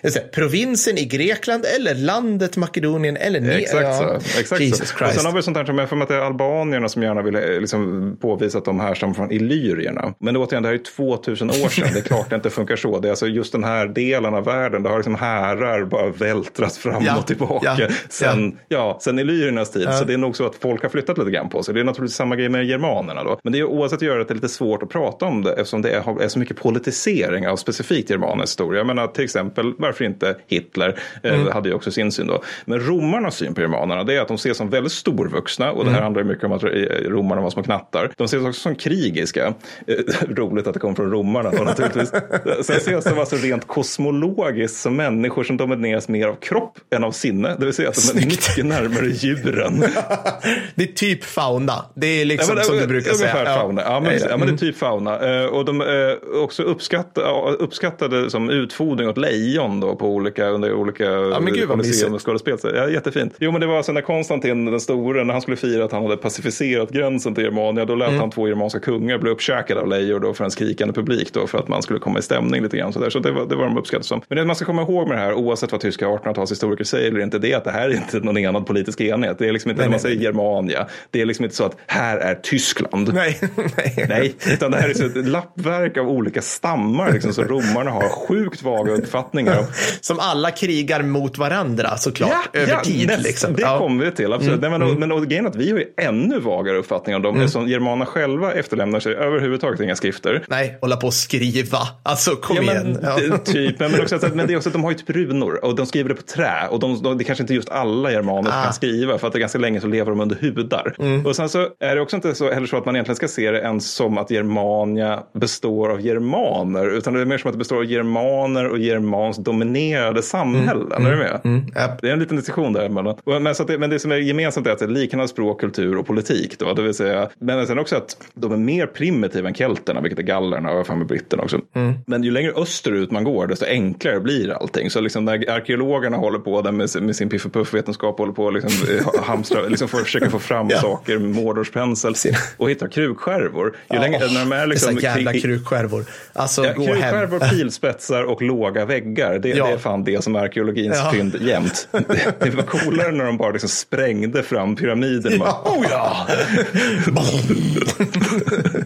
Speaker 1: Jag säger, provinsen i Grekland eller landet Makedonien eller ner.
Speaker 2: Exakt
Speaker 1: ja.
Speaker 2: så. Exakt
Speaker 1: Jesus
Speaker 2: så. Och
Speaker 1: Christ.
Speaker 2: sen har vi sånt här som jag för mig att det är albanierna som gärna vill eh, liksom påvisa att de härstammar från illyrierna. Men återigen, det här är ju 2000 år sedan. Det är klart det inte funkar så. Det är alltså just den här delen av världen, det har liksom härar bara vältrat fram
Speaker 1: Ja,
Speaker 2: och tillbaka
Speaker 1: ja,
Speaker 2: sen, ja. sen illyriernas tid.
Speaker 1: Ja.
Speaker 2: Så det är nog så att folk har flyttat lite grann på sig. Det är naturligtvis samma grej med germanerna då. Men det är oavsett gör att det är lite svårt att prata om det eftersom det är, är så mycket politisering av specifikt germansk historia. Jag menar till exempel, varför inte Hitler eh,
Speaker 1: Mm.
Speaker 2: hade ju också sin syn då. Men romarnas syn på germanerna det är att de ses som väldigt storvuxna och det
Speaker 1: Mm.
Speaker 2: här handlar ju mycket om att eh, romarna var små knattar. De ses också som krigiska. Eh, roligt att det kom från romarna då naturligtvis. Sen ses de alltså rent kosmologiskt som människor som domineras mer av kropp än av sinne. Det vill säga att de är mycket närmare djuren.
Speaker 1: det är typ fauna. Det är liksom
Speaker 2: men,
Speaker 1: som
Speaker 2: eh,
Speaker 1: du brukar
Speaker 2: ungefär
Speaker 1: säga.
Speaker 2: Fauna. Ja, men,
Speaker 1: Jag gillar
Speaker 2: ja, men det är typ fauna. Eh, och de är också uppskatta, ja, uppskattade som utfodring åt lejon då på olika, under olika
Speaker 1: men gud
Speaker 2: museum och skådespel. Ja, jättefint. Jo men det var alltså när Konstantin den store, när han skulle fira att han hade pacificerat gränsen till Germania, då lät
Speaker 1: Mm.
Speaker 2: han två germanska kungar bli uppkäkade av lejon då för en skrikande publik då för att man skulle komma i stämning lite grann. Så, där. så det, var, det var de uppskattade som. Men det man ska komma ihåg med det här, oavsett vad tyska 1800-talshistoriker säger eller inte, det är att det här är inte någon enad politisk enhet. Det är liksom inte
Speaker 1: Nej,
Speaker 2: när man
Speaker 1: nej.
Speaker 2: säger Germania, det är liksom inte så att här är Tyskland.
Speaker 1: Nej, nej.
Speaker 2: Nej, utan det här är så ett lappverk av olika stammar liksom, så romarna har sjukt vaga uppfattningar om.
Speaker 1: Som alla krigar mot varandra såklart. över tid.
Speaker 2: nästan.
Speaker 1: Liksom.
Speaker 2: Det
Speaker 1: Ja. Mm.
Speaker 2: kommer vi till. Absolut. Nej, men, men och grejen är att vi har ju ännu vagare uppfattningar om dem eftersom germanerna själva efterlämnar sig överhuvudtaget inga skrifter.
Speaker 1: Nej, hålla på och skriva. Alltså kom
Speaker 2: Ja,
Speaker 1: igen.
Speaker 2: men,
Speaker 1: Ja.
Speaker 2: d- Typ, men, också att, men det är också att de har ju typ runor och de skriver det på trä och de, de, det kanske inte just alla germaner
Speaker 1: Ah.
Speaker 2: kan skriva för att det är ganska länge så lever de under hudar.
Speaker 1: Mm.
Speaker 2: Och sen så är det också inte så, heller så att man egentligen ska se det ens som att Germania består av germaner utan det är mer som att det består av germaner och germanskt dominerade samhällen. Är du med?
Speaker 1: Mm. Japp.
Speaker 2: Det är en liten diskussion däremellan. Men, så det, men det som är gemensamt är att det är liknande språk, kultur och politik. Då, det vill säga, men sen också att de är mer primitiva än kelterna, vilket är gallerna och för mig britterna också.
Speaker 1: Mm.
Speaker 2: Men ju längre österut man går, desto enklare blir allting. Så liksom när arkeologerna håller på där med, med sin piff och puff-vetenskap, håller på att liksom, eh, hamstra, liksom för försöka få fram
Speaker 1: Ja.
Speaker 2: saker med mårdorspensel och hitta krukskärvor. Ju längre, när de är liksom,
Speaker 1: Dessa jävla krukskärvor. Alltså,
Speaker 2: Ja,
Speaker 1: gå hem.
Speaker 2: krukskärvor, pilspetsar och låga väggar. Det,
Speaker 1: Ja.
Speaker 2: det är fan det som är arkeologins
Speaker 1: Ja.
Speaker 2: fynd jämt. Det, det var coolare när de bara liksom sprängde fram pyramiden. Bara,
Speaker 1: Ja.
Speaker 2: oh ja!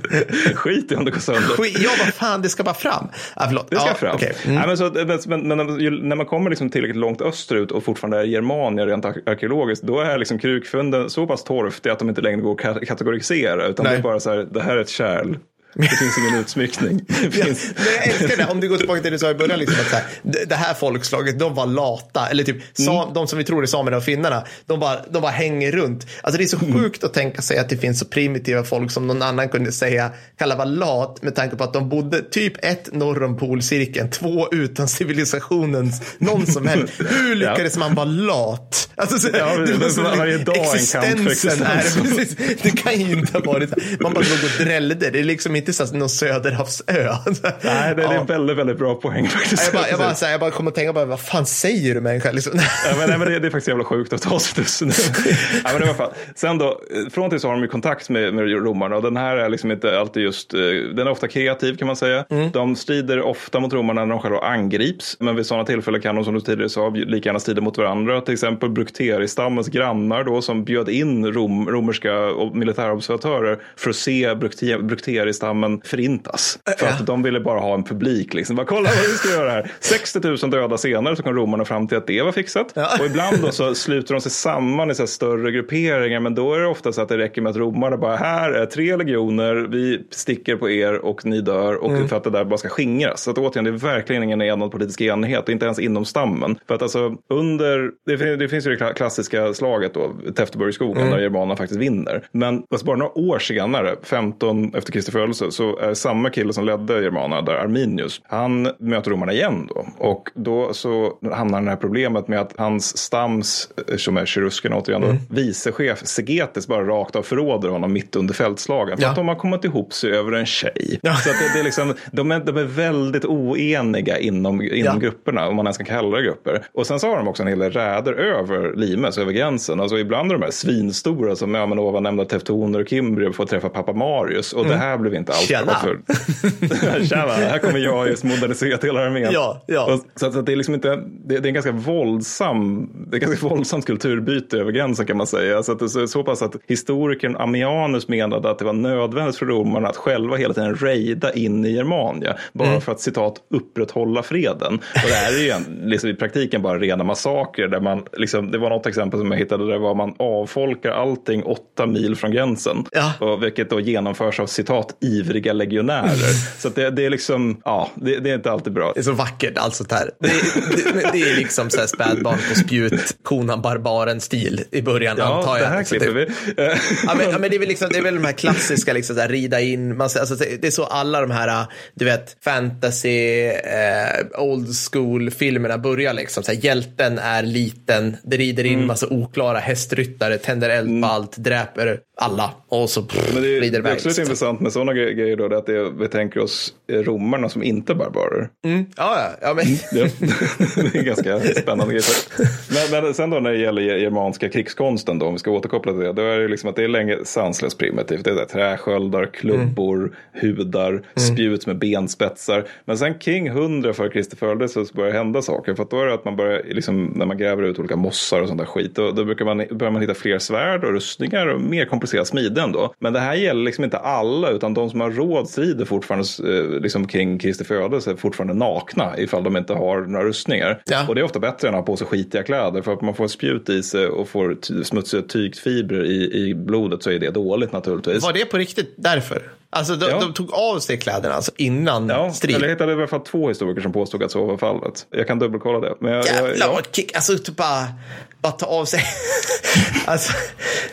Speaker 2: Skit i om det går sönder.
Speaker 1: Ja, vad fan, det ska bara fram. Ah, förlåt.
Speaker 2: Det ska
Speaker 1: ja,
Speaker 2: fram.
Speaker 1: okej. Mm.
Speaker 2: Nej, men, så, men, men, när man kommer liksom tillräckligt långt österut och fortfarande är germanier rent ar- arkeologiskt, då är liksom krukfunden så pass torftiga att de inte längre går att ka- kategorisera, utan
Speaker 1: Nej.
Speaker 2: det är bara så här, det här är ett kärl. Det finns ingen utsmyckning. Det
Speaker 1: Ja,
Speaker 2: finns...
Speaker 1: men jag älskar det, om du går tillbaka till det du sa i början, liksom, att så här, det, här folkslaget, de var lata. Eller typ, sa, de som vi tror är samerna och finnarna, de bara, de bara hänger runt. Alltså det är så sjukt att tänka sig att det finns så primitiva folk som någon annan kunde säga, kalla vara lat, med tanke på att de bodde typ ett norr om polcirkeln, två utan civilisationens, någon som helst. Hur lyckades man vara lat? Alltså, så,
Speaker 2: Ja,
Speaker 1: det var så-
Speaker 2: varje dag en kamp för
Speaker 1: existensen är, precis, det kan ju inte ha varit så. här. Man bara låg och drällde. Det är liksom inte så här någon söderhavsö.
Speaker 2: Nej, det, är
Speaker 1: Ja.
Speaker 2: en väldigt, väldigt bra poäng faktiskt.
Speaker 1: Jag bara, jag bara, här, jag bara kom att tänka på vad fan säger du människa? Liksom.
Speaker 2: Ja, men, nej, men det, det är faktiskt jävla sjukt att ta sig tusen. ja, men i alla fall. Sen då, från till så har de ju kontakt med, med romarna och den här är liksom inte alltid just, eh, den är ofta kreativ kan man säga.
Speaker 1: Mm.
Speaker 2: De strider ofta mot romarna när de själva angrips, men vid sådana tillfällen kan de som du tidigare sa lika gärna strida mot varandra. Till exempel Brukteri-stammens grannar då som bjöd in rom, romerska militärobservatörer för att se Brukteri- Brukteri-stammen förintas. För att de ville bara ha en publik liksom. Bara, kolla vad vi ska göra här. 60 000 döda senare så kom romarna fram till att det var fixat.
Speaker 1: Ja.
Speaker 2: Och ibland då så sluter de sig samman i så större grupperingar. Men då är det ofta så att det räcker med att romarna bara, här är tre legioner, vi sticker på er och ni dör. Och
Speaker 1: Mm.
Speaker 2: för att det där bara ska skingras. Så att återigen, det är verkligen ingen enad politisk enhet. Inte ens inom stammen. För att alltså under, det, fin- det finns ju det kla- klassiska slaget då, Täfteborgsskogen,
Speaker 1: Mm.
Speaker 2: där germanerna faktiskt vinner. Men alltså bara några år senare, 15 efter Kristi födelse, så, så är samma kille som ledde germanerna där, Arminius, han möter romarna igen då. Och då så hamnar det här problemet med att hans stams, eh, som är keruskerna återigen då, mm. vicechef Segetes bara rakt av förråder honom mitt under fältslagen. För ja. att de har kommit ihop sig över en tjej. Ja. Så att det, det är liksom, de, är, de är väldigt oeniga inom, inom ja. grupperna, om man ens kan kalla det grupper. Och sen så har de också en hel del räder över Limes, över gränsen. Alltså ibland är de här svinstora som ja, men ovan nämnda teftoner och kimbrier får träffa pappa Marius. Och mm. det här blev inte alls
Speaker 1: Tjena.
Speaker 2: bra för... Tjena, här kommer jag just moderniserat hela armén.
Speaker 1: Ja, ja.
Speaker 2: Och, så, så det är liksom inte, det, det, är en ganska våldsam, det är ganska våldsamt kulturbyte över gränsen kan man säga. Så, att det, så, så pass att historikern Ammianus menade att det var nödvändigt för romarna att själva hela tiden rejda in i Germania. Bara mm. för att citat upprätthålla freden. Och det här är ju en, liksom, i praktiken bara rena massakrer. Där man, liksom, det var något exempel som jag hittade där var man avfolkar allting åtta mil från gränsen. Ja. Och, vilket då genomförs av citat ivriga legionärer. Så det, det, är liksom, ja, det, det, är inte alltid bra.
Speaker 1: Det är så vackert, alltså där. Det, det, det är liksom så här spädbarn på spjut, konan barbaren-stil i början, ja, antar jag.
Speaker 2: det här klipper vi.
Speaker 1: ja, men, ja, men det, är väl liksom, det är väl de här klassiska, liksom, så här, rida in, man, alltså, det är så alla de här, du vet, fantasy, eh, old school-filmerna börjar. Liksom. Så här, hjälten är liten, det rider in mm. massa oklara hästryttare, tänder eld på mm. allt, dräper alla och så pff,
Speaker 2: det
Speaker 1: rider
Speaker 2: det är också lite intressant med sådana grejer då, det att det, vi tänker oss romarna som inte är barbarer.
Speaker 1: Mm. Ja, ja. ja, men...
Speaker 2: det, det är ganska spännande grejer. Men, men sen då när det gäller germanska krigskonsten då, om vi ska återkoppla till det, då är det liksom att det är länge sanslöst primitivt. Det är där, träsköldar, klubbor, mm. hudar, mm. spjut med benspetsar. Men sen kring 100 för Kristi födelse så börjar det hända saker. För att då är det att man börjar, liksom, när man gräver ut olika mossar och sånt där skit, då, då brukar man, börjar man hitta fler svärd och rustningar och mer komplicerat smide ändå. Men det här gäller liksom inte alla, utan de som har råd strider fortfarande eh, liksom kring Kristi födelse fortfarande nakna ifall de inte har några rustningar. Ja. Och det är ofta bättre än att ha på sig skitiga kläder, för att man får spjut i sig och får smutsiga tygfibrer i, i blodet så är det dåligt naturligtvis.
Speaker 1: Var det på riktigt därför? Alltså de, ja. de, tog av sig kläderna alltså innan ja, strid?
Speaker 2: jag hittade i alla fall två historiker som påstod att så var fallet. Jag kan dubbelkolla det. Men jag,
Speaker 1: Jävlar jag, ja. kick, alltså typ bara, bara ta av sig. alltså,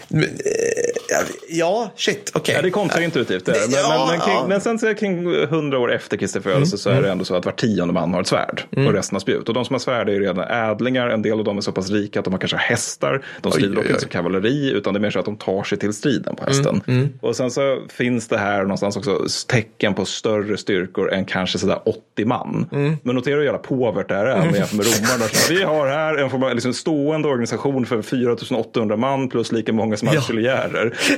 Speaker 1: men, eh, ja, shit, okej. Okay.
Speaker 2: Ja, det är kontraintuitivt. Det, men, ja, men, men, kring, men sen så kring hundra år efter Kristi födelse mm. så är det ändå så att var tionde man har ett svärd mm. och resten har spjut. Och de som har svärd är ju redan ädlingar. En del av dem är så pass rika att de har kanske hästar. De strider dock inte som kavalleri utan det är mer så att de tar sig till striden på hästen. Mm. mm. Och sen så finns det här någonstans också tecken på större styrkor än kanske sådär 80 man. Mm. Men notera hur jävla påvert det här är mm. jämfört med romarna. Vi har här en form av liksom stående organisation för 4800 man plus lika många som. Ja.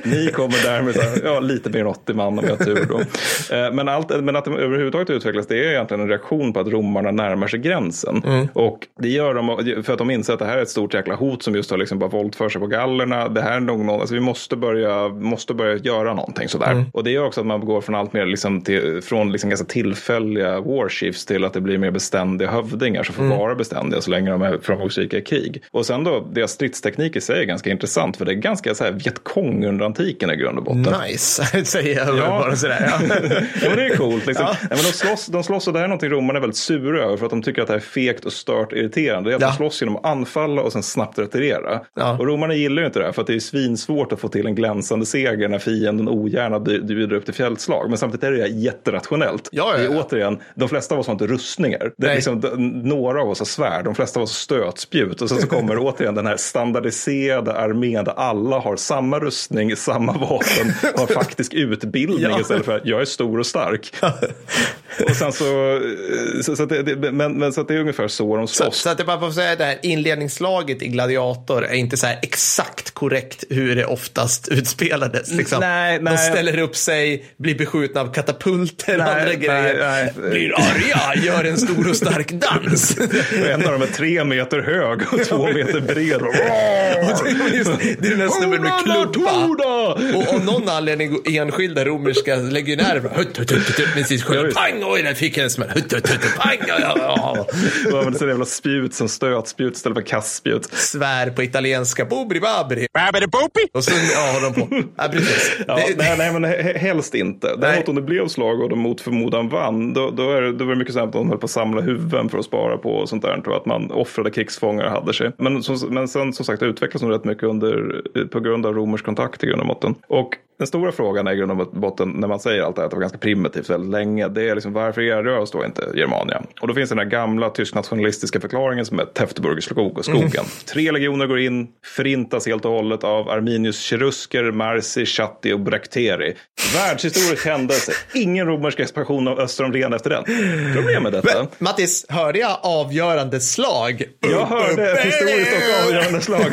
Speaker 2: Ni kommer där med såhär, ja, lite mer än 80 man om jag har tur. Då. Eh, men, allt, men att det överhuvudtaget utvecklas det är egentligen en reaktion på att romarna närmar sig gränsen. Mm. Och det gör de för att de inser att det här är ett stort jäkla hot som just har liksom bara våldför sig på gallerna. Det här är någon, alltså vi måste börja, måste börja göra någonting sådär. Mm. Och det gör också att man går från allt mer liksom till, från liksom ganska tillfälliga warships till att det blir mer beständiga hövdingar som får mm. vara beständiga så länge de är framgångsrika i krig. Och sen då, deras stridsteknik i sig är ganska intressant för det är ganska så här Vietkong under antiken i grund och botten.
Speaker 1: Nice, säger jag ja. bara sådär.
Speaker 2: Ja. ja, men det är coolt. Liksom. Ja. men de, slåss, de slåss och det här är någonting romarna är väldigt sura över för att de tycker att det här är fegt och stört irriterande. Det är att ja. de slåss genom att anfalla och sen snabbt retirera. Ja. Och romarna gillar ju inte det här för att det är svinsvårt att få till en glänsande seger när fienden ogärna bjuder upp till fältslag. Men samtidigt är det jätterationellt.
Speaker 1: Ja, ja, ja.
Speaker 2: Det är återigen, de flesta av oss har inte rustningar. Det är liksom, några av oss har svärd, de flesta av oss har stötspjut. Och sen så kommer återigen den här standardiserade armén där alla har samma rustning, samma vapen, har faktisk utbildning ja. istället för att jag är stor och stark. och sen så, så, så att det, men, men så att det är ungefär så de slåss.
Speaker 1: Så, så att jag bara får säga det här inledningsslaget i Gladiator är inte så här exakt korrekt hur det oftast utspelades. Liksom.
Speaker 2: Nej, nej.
Speaker 1: De ställer upp sig, blir beskjutna av katapulter och andra grejer. Nej, nej. Blir arga, gör en stor och stark dans.
Speaker 2: en av dem är tre meter hög och två meter bred.
Speaker 1: det är den där snubben med klubba. Och av någon anledning enskilda romerska legionärer med sitt sköld. Pang, oj, där fick jag en smäll. Pang, ja.
Speaker 2: Och så jävla spjut som stötspjut istället för kastspjut.
Speaker 1: Svär på italienska. Bobri babri. Och sen ja, har de på. Ja,
Speaker 2: precis. Ja, det, nej, nej, men helst inte. Däremot om det blev slag och de mot förmodan vann, då, då, är, då var det mycket så att de höll på att samla huvuden för att spara på och sånt där. Och att man offrade krigsfångar hade sig. Men, så, men sen som sagt utvecklades de rätt mycket under, på grund av romers kontakt i grund och måtten. Och Den stora frågan är i grund och botten när man säger allt det här att det var ganska primitivt väldigt länge. Det är liksom varför erövrade oss då inte Germania? Och då finns den här gamla tysk-nationalistiska förklaringen som är Tefteburg-skogen. Mm. Tre legioner går in, förintas helt och hållet av Arminius Cherusker, Marsi, Chatti och Brakteri. Världshistorisk händelse. Ingen romersk expansion av öster om Ren efter den. Problemet med detta. Men,
Speaker 1: Mattis, hörde jag avgörande slag?
Speaker 2: Jag hörde ett historiskt och avgörande slag.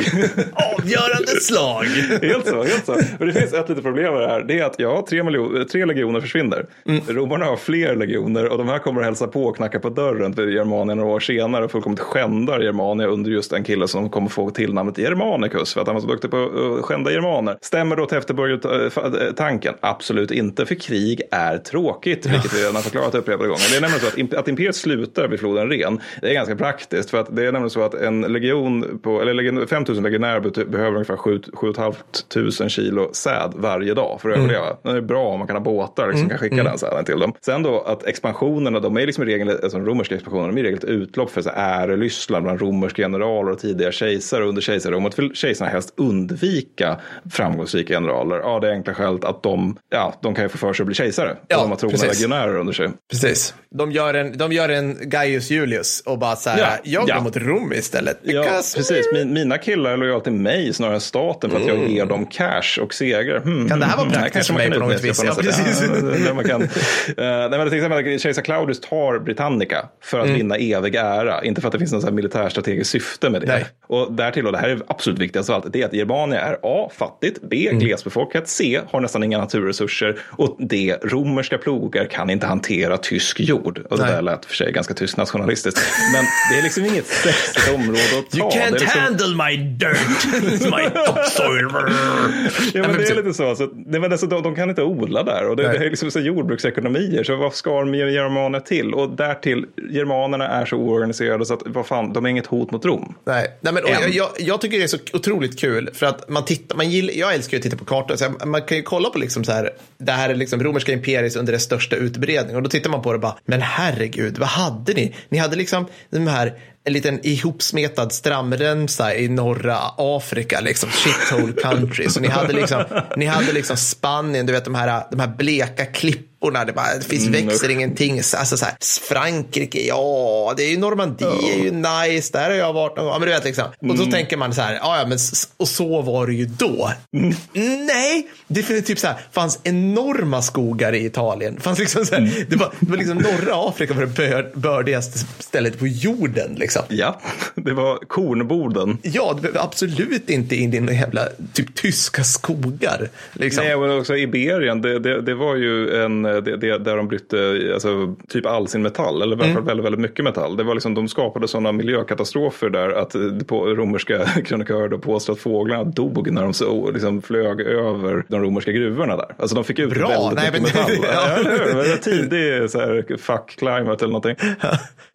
Speaker 1: avgörande slag.
Speaker 2: helt så, helt så. Men det finns ett litet problem med det här. Det är att ja, tre, miljoner, tre legioner försvinner. Mm. Romarna har fler legioner och de här kommer att hälsa på och knacka på dörren för Germanien några år senare och fullkomligt skändar Germania under just en kille som kommer få tillnamnet Germanicus för att han var så duktig på att skända germaner. Stämmer då Tefteburg-tanken? Absolut inte, för krig är tråkigt, vilket vi redan har förklarat upprepade gånger. Det är nämligen så att, att imperiet slutar vid floden Ren, det är ganska praktiskt för att det är nämligen så att en legion på, eller 5000 legionärer behöver ungefär 7 500 kilo säd varje dag för att mm. överleva. Det är bra om man kan ha båtar liksom, mm. kan skicka mm. den säden till dem. Sen då att expansionerna, de är liksom i regel, alltså romerska expansioner, de är i regel ett utlopp för så ärelysslan bland romerska generaler och tidiga kejsare under kejsarromet. För kejsarna helst undvika framgångsrika generaler. Ja, det enkla skälet att de, ja, de kan ju få för sig att bli kejsare. Ja, de har trogna legionärer under sig.
Speaker 1: Precis. De gör en, de gör en Gaius Julius och bara så här, ja, jag går ja. mot Rom istället.
Speaker 2: Ja, precis. Min, mina killar är lojala till mig snarare än staten för att mm. jag ger dem cash och segrar.
Speaker 1: Hmm, kan det här vara hmm, praktiskt för mig på något vis? Ja, precis.
Speaker 2: Ja, man kan. uh, nej, men till exempel kejsar Claudius tar Britannica för att mm. vinna evig ära. Inte för att det finns något militärstrategiskt syfte med det. Nej. Och därtill, och det här är absolut viktigast av allt, det är att Germania är A. Fattigt, B. Mm. Glesbefolkat, C. Har nästan inga naturresurser och D. Romerska plogar kan inte hantera tysk jord. Och det där lät för sig ganska tysk nationalistiskt. Men det är liksom inget sexigt område att ta.
Speaker 1: You can't
Speaker 2: liksom...
Speaker 1: handle my dirt, my topsoil.
Speaker 2: ja, men det är lite så. så det, men alltså, de, de kan inte odla där och det, det är liksom så jordbruksekonomier. Så vad ska de ge germaner till? Och därtill, germanerna är så oorganiserade så att vad fan, de är inget hot mot Rom.
Speaker 1: Nej, Nej men, jag, jag, jag, tycker det är så otroligt kul för att man tittar, man gillar, jag älskar att titta på kartor. Så man kan ju kolla på liksom så här, det här är liksom romerska imperiet under dess största utbredning och då tittar man på det och bara, men herregud, vad hade ni? Ni hade liksom de här en liten ihopsmetad stramremsa i norra Afrika, liksom shithole country. Så ni hade liksom, ni hade liksom Spanien, du vet de här, de här bleka klipporna, det, bara, det finns mm, växer ingenting. Alltså så här, Frankrike, ja, det är ju Normandie, oh. är ju nice, där har jag varit någon gång. Men du vet liksom. Och då mm. tänker man så här, ja, men och så var det ju då. Mm. Nej, det finns typ så här, fanns enorma skogar i Italien. Fanns liksom så här, mm. det, var, det var liksom norra Afrika var det bördigaste stället på jorden. Liksom.
Speaker 2: Ja, det var kornboden.
Speaker 1: Ja, det var absolut inte in i några jävla typ tyska skogar. Liksom.
Speaker 2: Nej, men också Iberien, det, det, det var ju en, det, det, där de brytte alltså, typ all sin metall, eller i alla fall mm. väldigt, väldigt mycket metall. Det var liksom, de skapade sådana miljökatastrofer där att på romerska krönikörer påstår att fåglarna dog när de så, liksom, flög över de romerska gruvorna där. Alltså de fick ut Bra. väldigt Nej, mycket men... metall. ja. var tidig så här, fuck climate eller någonting.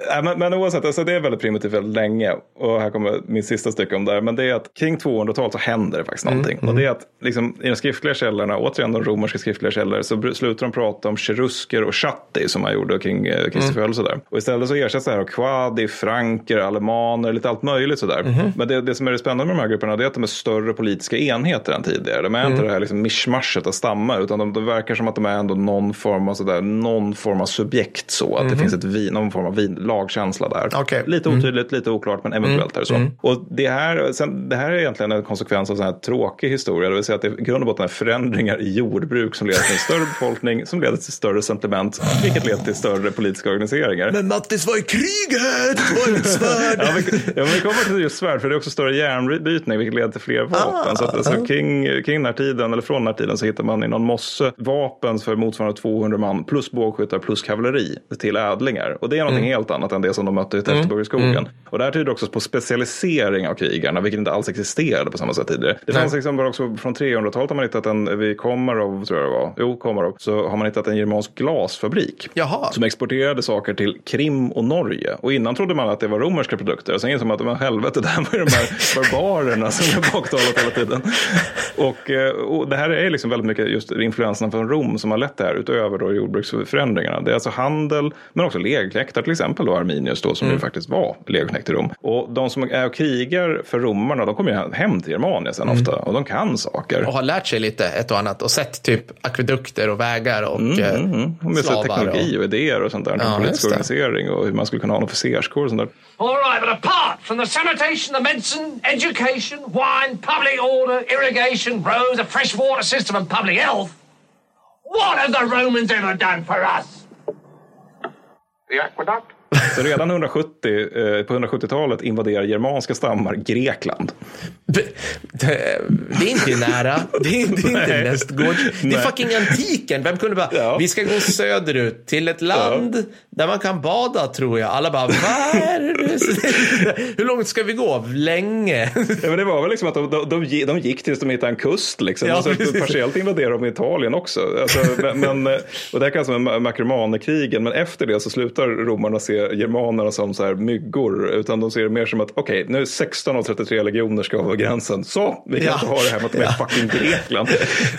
Speaker 2: ja, men, men oavsett, alltså, det är väldigt primitivt väldigt länge. Och här kommer min sista stycke om det här. Men det är att kring 200-talet så händer det faktiskt mm, någonting. Mm. Och det är att liksom, i de skriftliga källorna, återigen de romerska skriftliga källor, så slutar de prata om cherusker och chatti som man gjorde kring eh, Kristi mm. födelse där. Och istället så ersätts det här av quadi, franker, alemaner, lite allt möjligt sådär. Mm. Men det, det som är det spännande med de här grupperna är att de är större politiska enheter än tidigare. De är inte mm. det här liksom mischmaschet att stamma utan de, de verkar som att de är ändå någon form av, sådär, någon form av subjekt så. Att det mm-hmm. finns ett vin, någon form av vin, lagkänsla där.
Speaker 1: Okay.
Speaker 2: Lite mm. otydligt, lite oklart men eventuellt mm. är det så. Mm. Och det här, sen, det här är egentligen en konsekvens av en tråkig historia. Det vill säga att det i grund och botten är förändringar i jordbruk som leder till en större befolkning som leder till större sentiment vilket leder till större politiska organiseringar.
Speaker 1: Men Mattis, vad är kriget? Vad är mitt svärd?
Speaker 2: ja, men, ja, vi kommer till just svärd för det är också större järnbrytning vilket leder till fler vapen. Ah, så att, alltså, ah. kring, kring den här tiden, eller från den här tiden så hittar man i någon mosse vapen för motsvarande 200 man plus bågskyttar plus kavalleri till ädlingar. Och det är någonting mm. helt annat än det som de mötte i Täfteborgsskogen. Mm. Och det här tyder också på specialisering av krigarna, vilket inte alls existerade på samma sätt tidigare. Det fanns liksom bara också från 300-talet har man hittat en, vid Komarov tror jag det var, jo Komarov, så har man hittat etablerat en germansk glasfabrik.
Speaker 1: Jaha.
Speaker 2: Som exporterade saker till Krim och Norge. Och innan trodde man att det var romerska produkter. Sen insåg man att men helvete, det här var ju de här barbarerna som jag baktalat hela tiden. Och, eh, och det här är liksom väldigt mycket just influenserna från Rom som har lett det här utöver då jordbruksförändringarna. Det är alltså handel men också legoknektar till exempel då Arminius då som ju faktiskt var legoknekt i Rom. Och de som är och krigar för romarna de kommer ju hem till Germania sen ofta och de kan saker.
Speaker 1: Och har lärt sig lite ett och annat och sett typ akvedukter och vägar och mm, eh,
Speaker 2: mm. Och med så teknologi och idéer och sånt där. Ja, politisk organisering och hur man skulle kunna ha en officerskår och sånt där.
Speaker 4: All right, but apart from the sanitation, the medicine, education, wine, public order, irrigation, roads, a fresh water system and public health, what have the Romans ever done for us?
Speaker 5: The aqueduct?
Speaker 2: Så redan 170, eh, på 170-talet invaderar germanska stammar Grekland.
Speaker 1: Det, är inte nära. Det är, det är inte nästgårds. Det är fucking antiken. Vem kunde bara, ja. vi ska gå söderut till ett land ja. där man kan bada tror jag. Alla bara? Hur långt ska vi gå? Länge.
Speaker 2: Ja, men det var väl liksom att de, de, de, de gick tills de hittade en kust. Liksom. Ja, och så partiellt invaderade de Italien också. Alltså, men, och det här kallas för Makromanekrigen. Men efter det så slutar romarna se germanerna som så här myggor. Utan de ser det mer som att okej, okay, nu 16 av 33 legioner ska över gränsen. Så, vi kan ja. inte ha det här med att de är ja. fucking Grekland.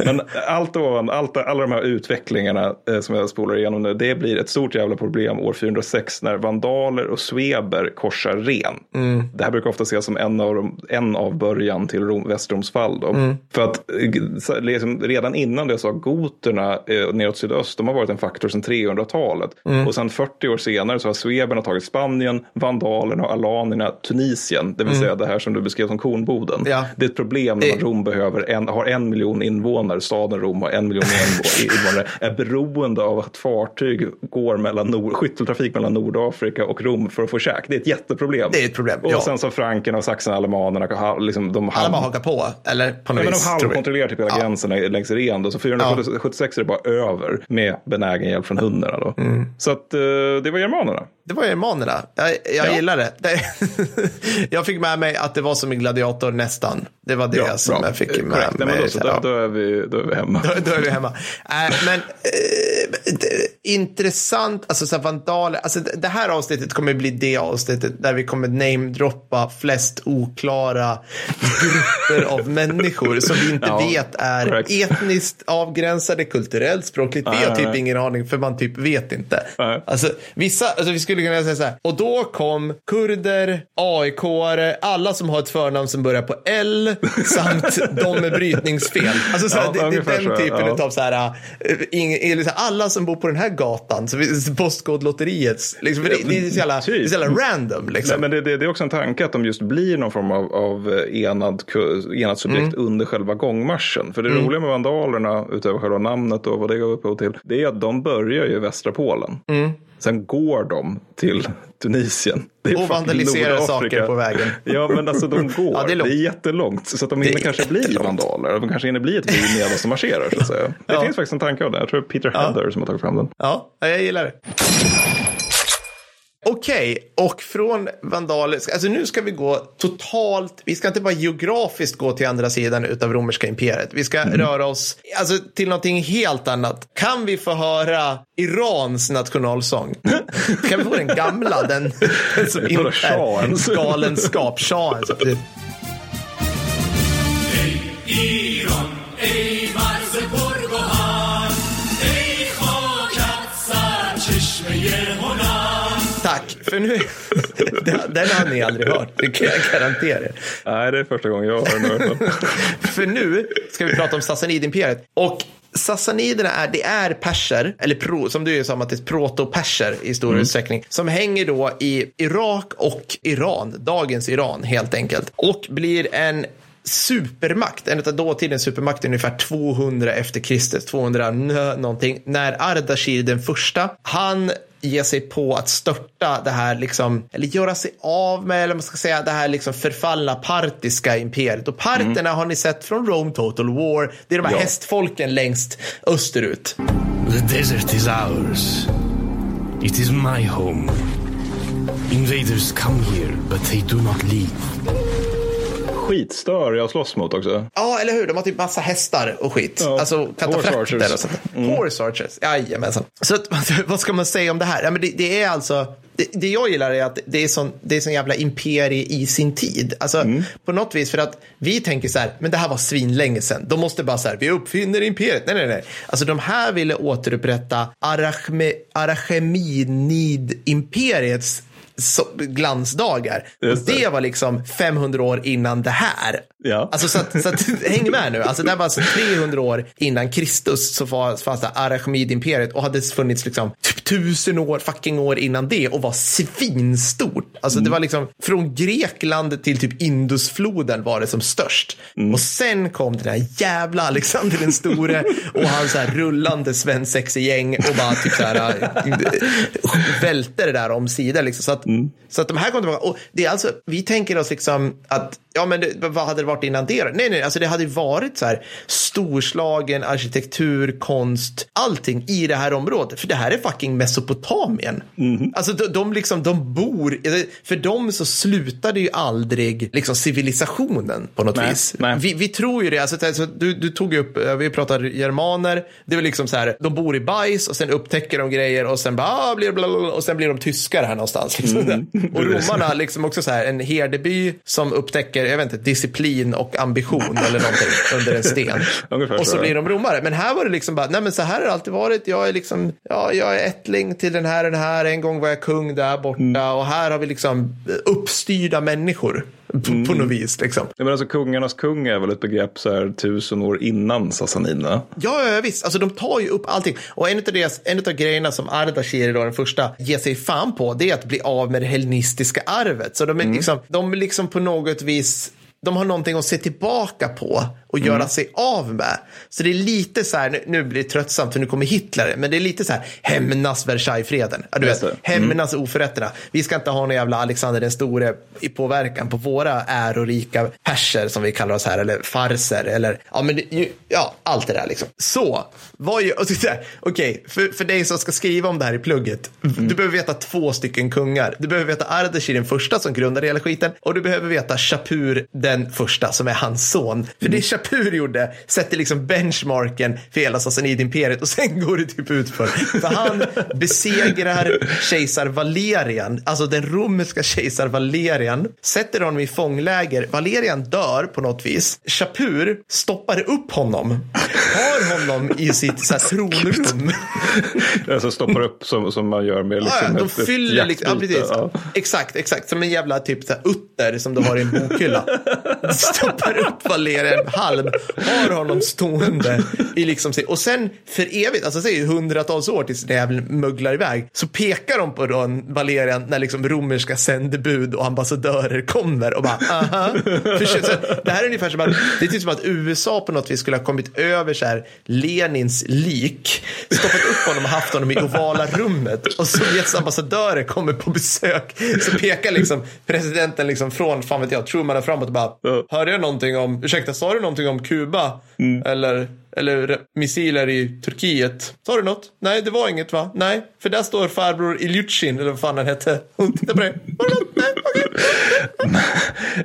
Speaker 2: Men allt ovan, allt, alla de här utvecklingarna eh, som jag spolar igenom nu, det blir ett stort jävla problem år 406 när vandaler och sveber korsar Ren. Mm. Det här brukar ofta ses som en av, de, en av början till Rom, Västroms fall. Mm. För att eh, liksom, redan innan det så har goterna eh, neråt sydöst, de har varit en faktor sedan 300-talet. Mm. Och sen 40 år senare så har sveberna tagit Spanien, vandalerna och alanerna Tunisien. Det vill mm. säga det här som du beskrev som kornboden. Ja. Det är ett problem när Rom behöver en, har en miljon invånare, staden Rom har en miljon invånare, är beroende av att fartyg går mellan nord, skytteltrafik mellan Nordafrika och Rom för att få käk. Det är ett jätteproblem.
Speaker 1: Det är ett problem,
Speaker 2: Och
Speaker 1: ja.
Speaker 2: sen så frankerna och saxarna, alemanerna, liksom, de
Speaker 1: bara hakar på, eller på något
Speaker 2: ja, vis. De halvkontrollerar typ hela ja. gränsen längs Ren. Så 476 är det bara över med benägen hjälp från hundarna. Då. Mm. Så att, uh, det var germanerna.
Speaker 1: Det var germanerna. Jag, jag ja. gillar det. jag fick med mig att det var som i Gladiator nästan. Det var det ja, som bra. jag fick med
Speaker 2: Correct.
Speaker 1: mig.
Speaker 2: Då, så då, då, är vi, då är vi hemma.
Speaker 1: Då, då är vi hemma. Äh, men äh, intressant, alltså så vandaler. Alltså, det här avsnittet kommer bli det avsnittet där vi kommer namedroppa flest oklara grupper av människor som vi inte ja, vet är correct. etniskt avgränsade, kulturellt, språkligt. Vi har typ ingen aning för man typ vet inte. Alltså, vissa, alltså, vi skulle kunna säga så här. Och då kom kurder, aik alla som har ett förnamn som börjar på L samt de med brytningsfel. Alltså, så här, ja, det, det, är den typen ja. av så här, äh, ing, liksom, alla som bor på den här gatan, Postkodlotteriets, liksom, det, det, är så jävla, det är så jävla random. Liksom.
Speaker 2: Nej, men det, det, är också en tanke att de just blir någon form av, av eh, enad, enad subjekt mm. under själva gångmarschen. För det mm. roliga med vandalerna, utöver själva namnet och vad det gav upphov till, det är att de börjar ju i västra Polen. Mm. Sen går de till Tunisien.
Speaker 1: och vandaliserar saker på vägen.
Speaker 2: Ja, men alltså de går. ja, det, är det, är jättelångt. Så att de hinner kanske bli vandaler. De kanske hinner bli ett vin medan de marscherar. Så att säga. Det ja. finns faktiskt en tanke av det. Jag tror det är Peter Heather ja. som har tagit fram den.
Speaker 1: Ja, jag gillar det. Okej, okay, och från vandaler, alltså nu ska vi gå totalt, vi ska inte bara geografiskt gå till andra sidan av romerska imperiet. Vi ska mm. röra oss alltså, till någonting helt annat. Kan vi få höra Irans nationalsång? kan vi få den gamla, den, den som inte är galenskap, shahens. För nu, den har ni aldrig hört, det kan jag garantera er.
Speaker 2: Nej, det är första gången jag hör den.
Speaker 1: för nu ska vi prata om Sassanid-imperiet. Och Sassaniderna är, det är perser, eller pro, som du sa Mattis, proto-perser i stor mm. utsträckning, som hänger då i Irak och Iran, dagens Iran helt enkelt, och blir en supermakt, en av dåtidens supermakter ungefär 200 efter Kristus, 200 någonting, när Ardashir den första, han ge sig på att störta det här, liksom, eller göra sig av med, eller man ska säga, det här liksom förfallna partiska imperiet. Och parterna mm. har ni sett från Rome Total War. Det är de här ja. hästfolken längst österut. The desert is ours. It is my home. Invaders come here, but they do not leave.
Speaker 2: Skitstöriga att slåss mot också.
Speaker 1: Ja, eller hur? De har typ massa hästar och skit.
Speaker 2: Ja,
Speaker 1: Alltså katafrakter och sånt. Horse archers, jajamensan. Så vad ska man säga om det här? Ja, men det, det är alltså, det, det jag gillar är att det är sån, det är sån jävla imperie i sin tid. Alltså på något vis för att vi tänker så här, men det här var svinlänge sedan. De måste bara så här, vi uppfinner imperiet. Nej, nej, nej. Alltså de här ville återupprätta Arachme, Arachemid-imperiets så- glansdagar.
Speaker 2: Det.
Speaker 1: det var liksom 500 år innan det här.
Speaker 2: Ja.
Speaker 1: Alltså så att, så att häng med nu. Alltså det var alltså 300 år innan Kristus så fanns det Arachemid-imperiet och hade funnits liksom typ tusen år, fucking år innan det och var svinstort. Alltså det var liksom från Grekland till typ Indusfloden var det som störst. Och sen kom den här jävla Alexander den store och hans så här rullande svensexegäng och bara typ så här äh, välte det där om liksom. Så att, så att de här kom tillbaka. Och det är alltså, vi tänker oss liksom att, ja men det, vad hade det varit innan det? Nej, nej, alltså det hade varit så här storslagen arkitektur, konst, allting i det här området. För det här är fucking Mesopotamien. Alltså de, de liksom, de bor, för dem så slutade ju aldrig liksom civilisationen på något
Speaker 2: Nej,
Speaker 1: vis.
Speaker 2: nej.
Speaker 1: Vi, vi tror ju det, alltså, alltså, du, du tog ju upp, eh, vi pratar germaner, det väl liksom så här, de bor i bajs och sen upptäcker de grejer och sen bara, ah, blir, bla, bla, och sen blir de tyskar här någonstans. Liksom. Och romarna liksom också så här, en herdeby som upptäcker, jag vet inte, disciplin och ambition eller någonting under en sten. Och så
Speaker 2: så,
Speaker 1: blir de romare. Men här var det liksom bara, nej men så här har det alltid varit, jag är liksom, ja, jag är ättling till den här och den här, en gång var jag kung där borta
Speaker 2: Mm.
Speaker 1: och här har vi liksom uppstyrda människor på, på
Speaker 2: Mm.
Speaker 1: något vis liksom.
Speaker 2: Ja, men alltså, kungarnas kung är väl ett begrepp så här tusen år innan Sassanina.
Speaker 1: Ja, ja, visst. Alltså, de tar ju upp allting. Och en av, deras, en av grejerna som Ardashir, då, den första, ger sig fan på, det är att bli av med det hellenistiska arvet. Så de är liksom, de är liksom på något vis, de har någonting att se tillbaka på och göra sig av med. Så det är lite så här, nu, blir det tröttsamt för nu kommer Hitler, men det är lite så här, hämnas Versaillesfreden. Ja, du vet,
Speaker 2: det.
Speaker 1: hämnas oförrätterna. Vi ska inte ha någon jävla Alexander den store i påverkan på våra ärorika perser som vi kallar oss här, eller farser, eller ja, men det, ju- ja, allt det där liksom. Så, vad där, okej, för, för dig som ska skriva om det här i plugget, du behöver veta två stycken kungar. Du behöver veta Ardashir den första som grundade hela skiten och du behöver veta Shapur den första som är hans son. För det Shapur gjorde sätter liksom benchmarken för hela Sassanid-imperiet och sen går det typ ut för. Han besegrar kejsar Valerian, alltså den romerska kejsar Valerian, sätter honom i fångläger. Valerian dör på något vis. Shapur stoppar upp honom, har honom i sitt så här, tronrum.
Speaker 2: Alltså stoppar upp som, som man gör med
Speaker 1: Ja,
Speaker 2: liksom,
Speaker 1: ja, de
Speaker 2: ett, ett
Speaker 1: fyller liksom, ja.
Speaker 2: Ja.
Speaker 1: Exakt, exakt. Som en jävla typ så här, utter som du har i en bokhylla. Stoppar upp Valerian halm, har honom stående i liksom sin, och sen för evigt, alltså säg hundratals år tills den jäveln möglar iväg, så pekar de på den Valerian när liksom romerska sändebud och ambassadörer kommer och bara aha. För, så, det här är ungefär som att, det är typ som att USA på något vis skulle ha kommit över så här Lenins lik, stoppat upp honom och haft honom i ovala rummet och Sovjets ambassadörer kommer på besök så pekar liksom presidenten liksom från, fan vet jag, Truman och framåt och bara, hörde jag någonting om, ursäkta, sa du någonting om Kuba? Eller, eller re- missiler i Turkiet? Sa du något? Nej, det var inget va? Nej, för där står farbror Ilyushin, eller vad fan han hette. Och titta på det. Var det något? Nej, okej.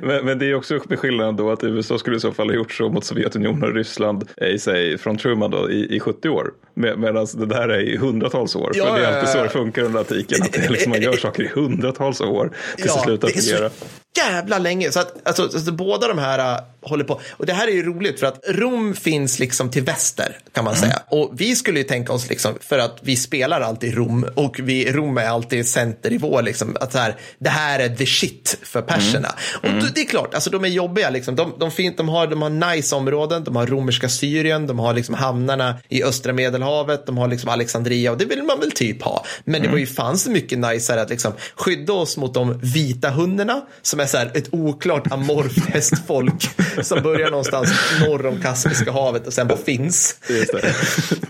Speaker 2: Men, men det är också med skillnaden då att USA skulle i så fall ha gjort så mot Sovjetunionen och Ryssland eh, i sig från Truman då i, i 70 år. Med, Medan det där är i hundratals år.
Speaker 1: Ja,
Speaker 2: för det
Speaker 1: ja,
Speaker 2: är alltid
Speaker 1: ja,
Speaker 2: så
Speaker 1: ja.
Speaker 2: det funkar under antiken. Att det är liksom, man gör saker i hundratals år tills det slutar
Speaker 1: det är
Speaker 2: fungera.
Speaker 1: så jävla länge. Så att, alltså, alltså, båda de här äh, håller på. Och det här är ju roligt för att Rom finns liksom till väster kan man säga. Och vi skulle ju tänka oss liksom, för att vi spelar alltid Rom och vi, Rom är alltid center i vår, liksom, att så här, det här är the shit för perserna. Och då- det är klart, alltså de är jobbiga liksom. De, de, fin, de, har, de har nice områden, de har romerska Syrien, de har liksom hamnarna i östra medelhavet, de har liksom Alexandria och det vill man väl typ ha. Men det var ju fanns mycket najsare att liksom skydda oss mot de vita hundarna som är så här ett oklart amorft hästfolk som börjar någonstans norr om Kaspiska havet och sen bara finns.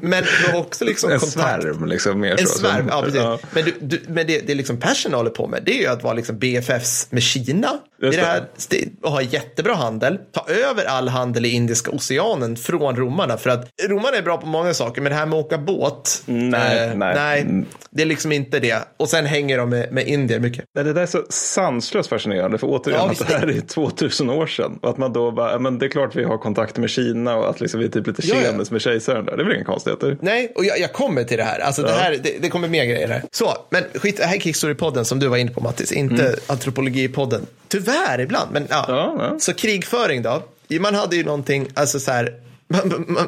Speaker 1: Men du har också liksom
Speaker 2: En
Speaker 1: kontakt.
Speaker 2: svärm liksom. Mer
Speaker 1: En
Speaker 2: så.
Speaker 1: svärm, ja precis.
Speaker 2: Ja.
Speaker 1: Men, du, du, men det, det liksom Persson håller på med, det är ju att vara liksom BFFs med Kina. Är
Speaker 2: Just
Speaker 1: det
Speaker 2: det.
Speaker 1: här, och ha jättebra handel, ta över all handel i Indiska oceanen från romarna. För att romarna är bra på många saker, men det här med att åka båt,
Speaker 2: Nej,
Speaker 1: eh,
Speaker 2: nej.
Speaker 1: nej,
Speaker 2: Mm.
Speaker 1: det är liksom inte det. Och sen hänger de med, med indier mycket.
Speaker 2: Nej, Det där är så sanslöst fascinerande, för återigen
Speaker 1: Ja,
Speaker 2: att det här är 2000 år sedan. Och att man då bara, ja, men det är klart vi har kontakter med Kina och att liksom vi är typ lite
Speaker 1: Ja, ja.
Speaker 2: tjenis med kejsaren där. Det är väl inga konstigheter?
Speaker 1: Nej, och jag, jag kommer till det här. Alltså det, här det, det kommer mer grejer här. Så, men skit, det här är Kickstory-podden som du var inne på Mattis, inte antropologi-podden. Tyvärr ibland, men ja.
Speaker 2: Ja, ja.
Speaker 1: Så krigföring då? Man hade ju någonting, alltså så här,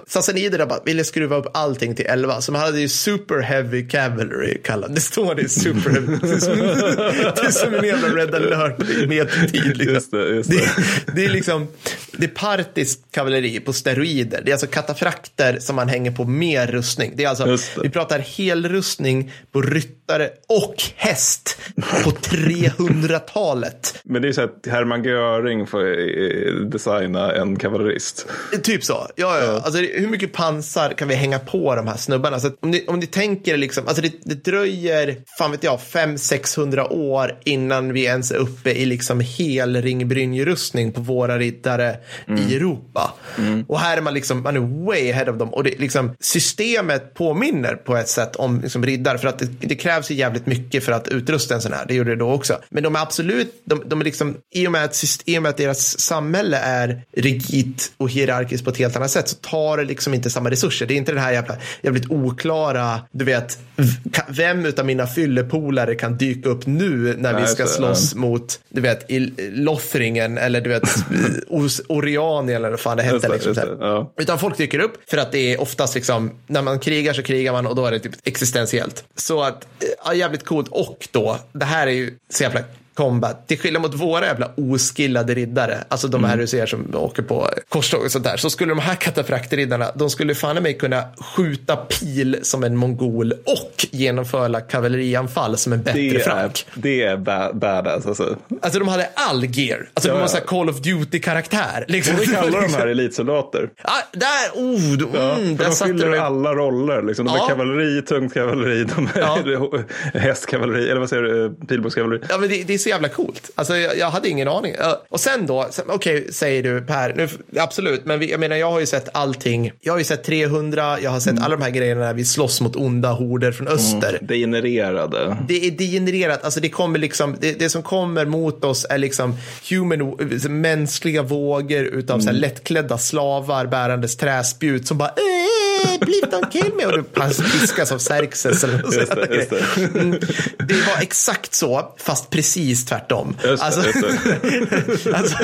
Speaker 1: Sassaniderna bara ville skruva upp allting till 11, så man hade ju super heavy cavalry kallad. Det står det super heavy. Det är som, det är som en jävla red alert medeltid. Liksom.
Speaker 2: Just det, just det.
Speaker 1: Det, det är liksom, det är partiskt kavalleri på steroider. Det är alltså katafrakter som man hänger på mer rustning. Det är alltså, vi pratar helrustning på ryttare och häst på 300-talet.
Speaker 2: Men det är så att Hermann Göring får eh, designa en kavallerist.
Speaker 1: Typ så. Ja, ja. Alltså, det- hur mycket pansar kan vi hänga på de här snubbarna? Så om, ni, om ni tänker liksom, alltså det, det dröjer, fan vet jag, 500-600 år innan vi ens är uppe i liksom hel ringbrynjerustning på våra riddare i Europa. Och här är man liksom, man är way ahead of dem. Och det, liksom, systemet påminner på ett sätt om liksom, riddare, för att det, det krävs ju jävligt mycket för att utrusta en sån här. Det gjorde det då också. Men de är absolut, de, de är liksom, i och, med att, i och med att deras samhälle är rigitt och hierarkiskt på ett helt annat sätt så tar det liksom inte samma resurser. Det är inte den här jävla, jävligt oklara, du vet, vem utav mina fyllepolare kan dyka upp nu när vi
Speaker 2: Nej,
Speaker 1: ska
Speaker 2: så,
Speaker 1: slåss mot, du vet, i Lothringen eller du vet, Orianien eller vad fan det hette.
Speaker 2: Det,
Speaker 1: liksom,
Speaker 2: det, ja.
Speaker 1: Utan folk dyker upp för att det är oftast liksom, när man krigar så krigar man och då är det typ existentiellt. Så att, ja, jävligt coolt. Och då, det här är ju så jävla combat. Till skillnad mot våra jävla oskillade riddare, alltså de här du ser som åker på korståg och sånt där, så skulle de här katafraktriddarna, de skulle fan i mig kunna skjuta pil som en mongol och genomföra kavallerianfall som en bättre
Speaker 2: Det är,
Speaker 1: frank.
Speaker 2: det är ba- badass alltså.
Speaker 1: Alltså de hade all gear. Alltså de
Speaker 2: Ja,
Speaker 1: var
Speaker 2: ja.
Speaker 1: så här Call of Duty-karaktär. Liksom.
Speaker 2: Vi kallar de här elitsoldater.
Speaker 1: Ja, där, oh, mm,
Speaker 2: Ja,
Speaker 1: där
Speaker 2: för de fyller
Speaker 1: du
Speaker 2: alla roller. Liksom. De är
Speaker 1: Ja.
Speaker 2: kavalleri, tungt kavalleri, de är hästkavalleri, eller vad säger du, pilbågskavalleri.
Speaker 1: Ja, men det, det är så jävla coolt. Alltså, jag, jag hade ingen aning. Och sen då, okej, säger du Per, nu, absolut, men vi, jag menar, jag har ju sett allting. Jag har ju sett 300, jag har sett alla de här grejerna när vi slåss mot onda horder från öster.
Speaker 2: Degenererade.
Speaker 1: Det är degenererat, alltså det kommer liksom, det, det som kommer mot oss är liksom human, mänskliga vågor utav så här lättklädda slavar bärandes träspjut som bara "Eh, Please don't kill me och du piskas av Xerxes eller något
Speaker 2: Just det, just det.
Speaker 1: Mm, det var exakt så, fast precis tvärtom.
Speaker 2: Just det,
Speaker 1: alltså,
Speaker 2: just
Speaker 1: alltså,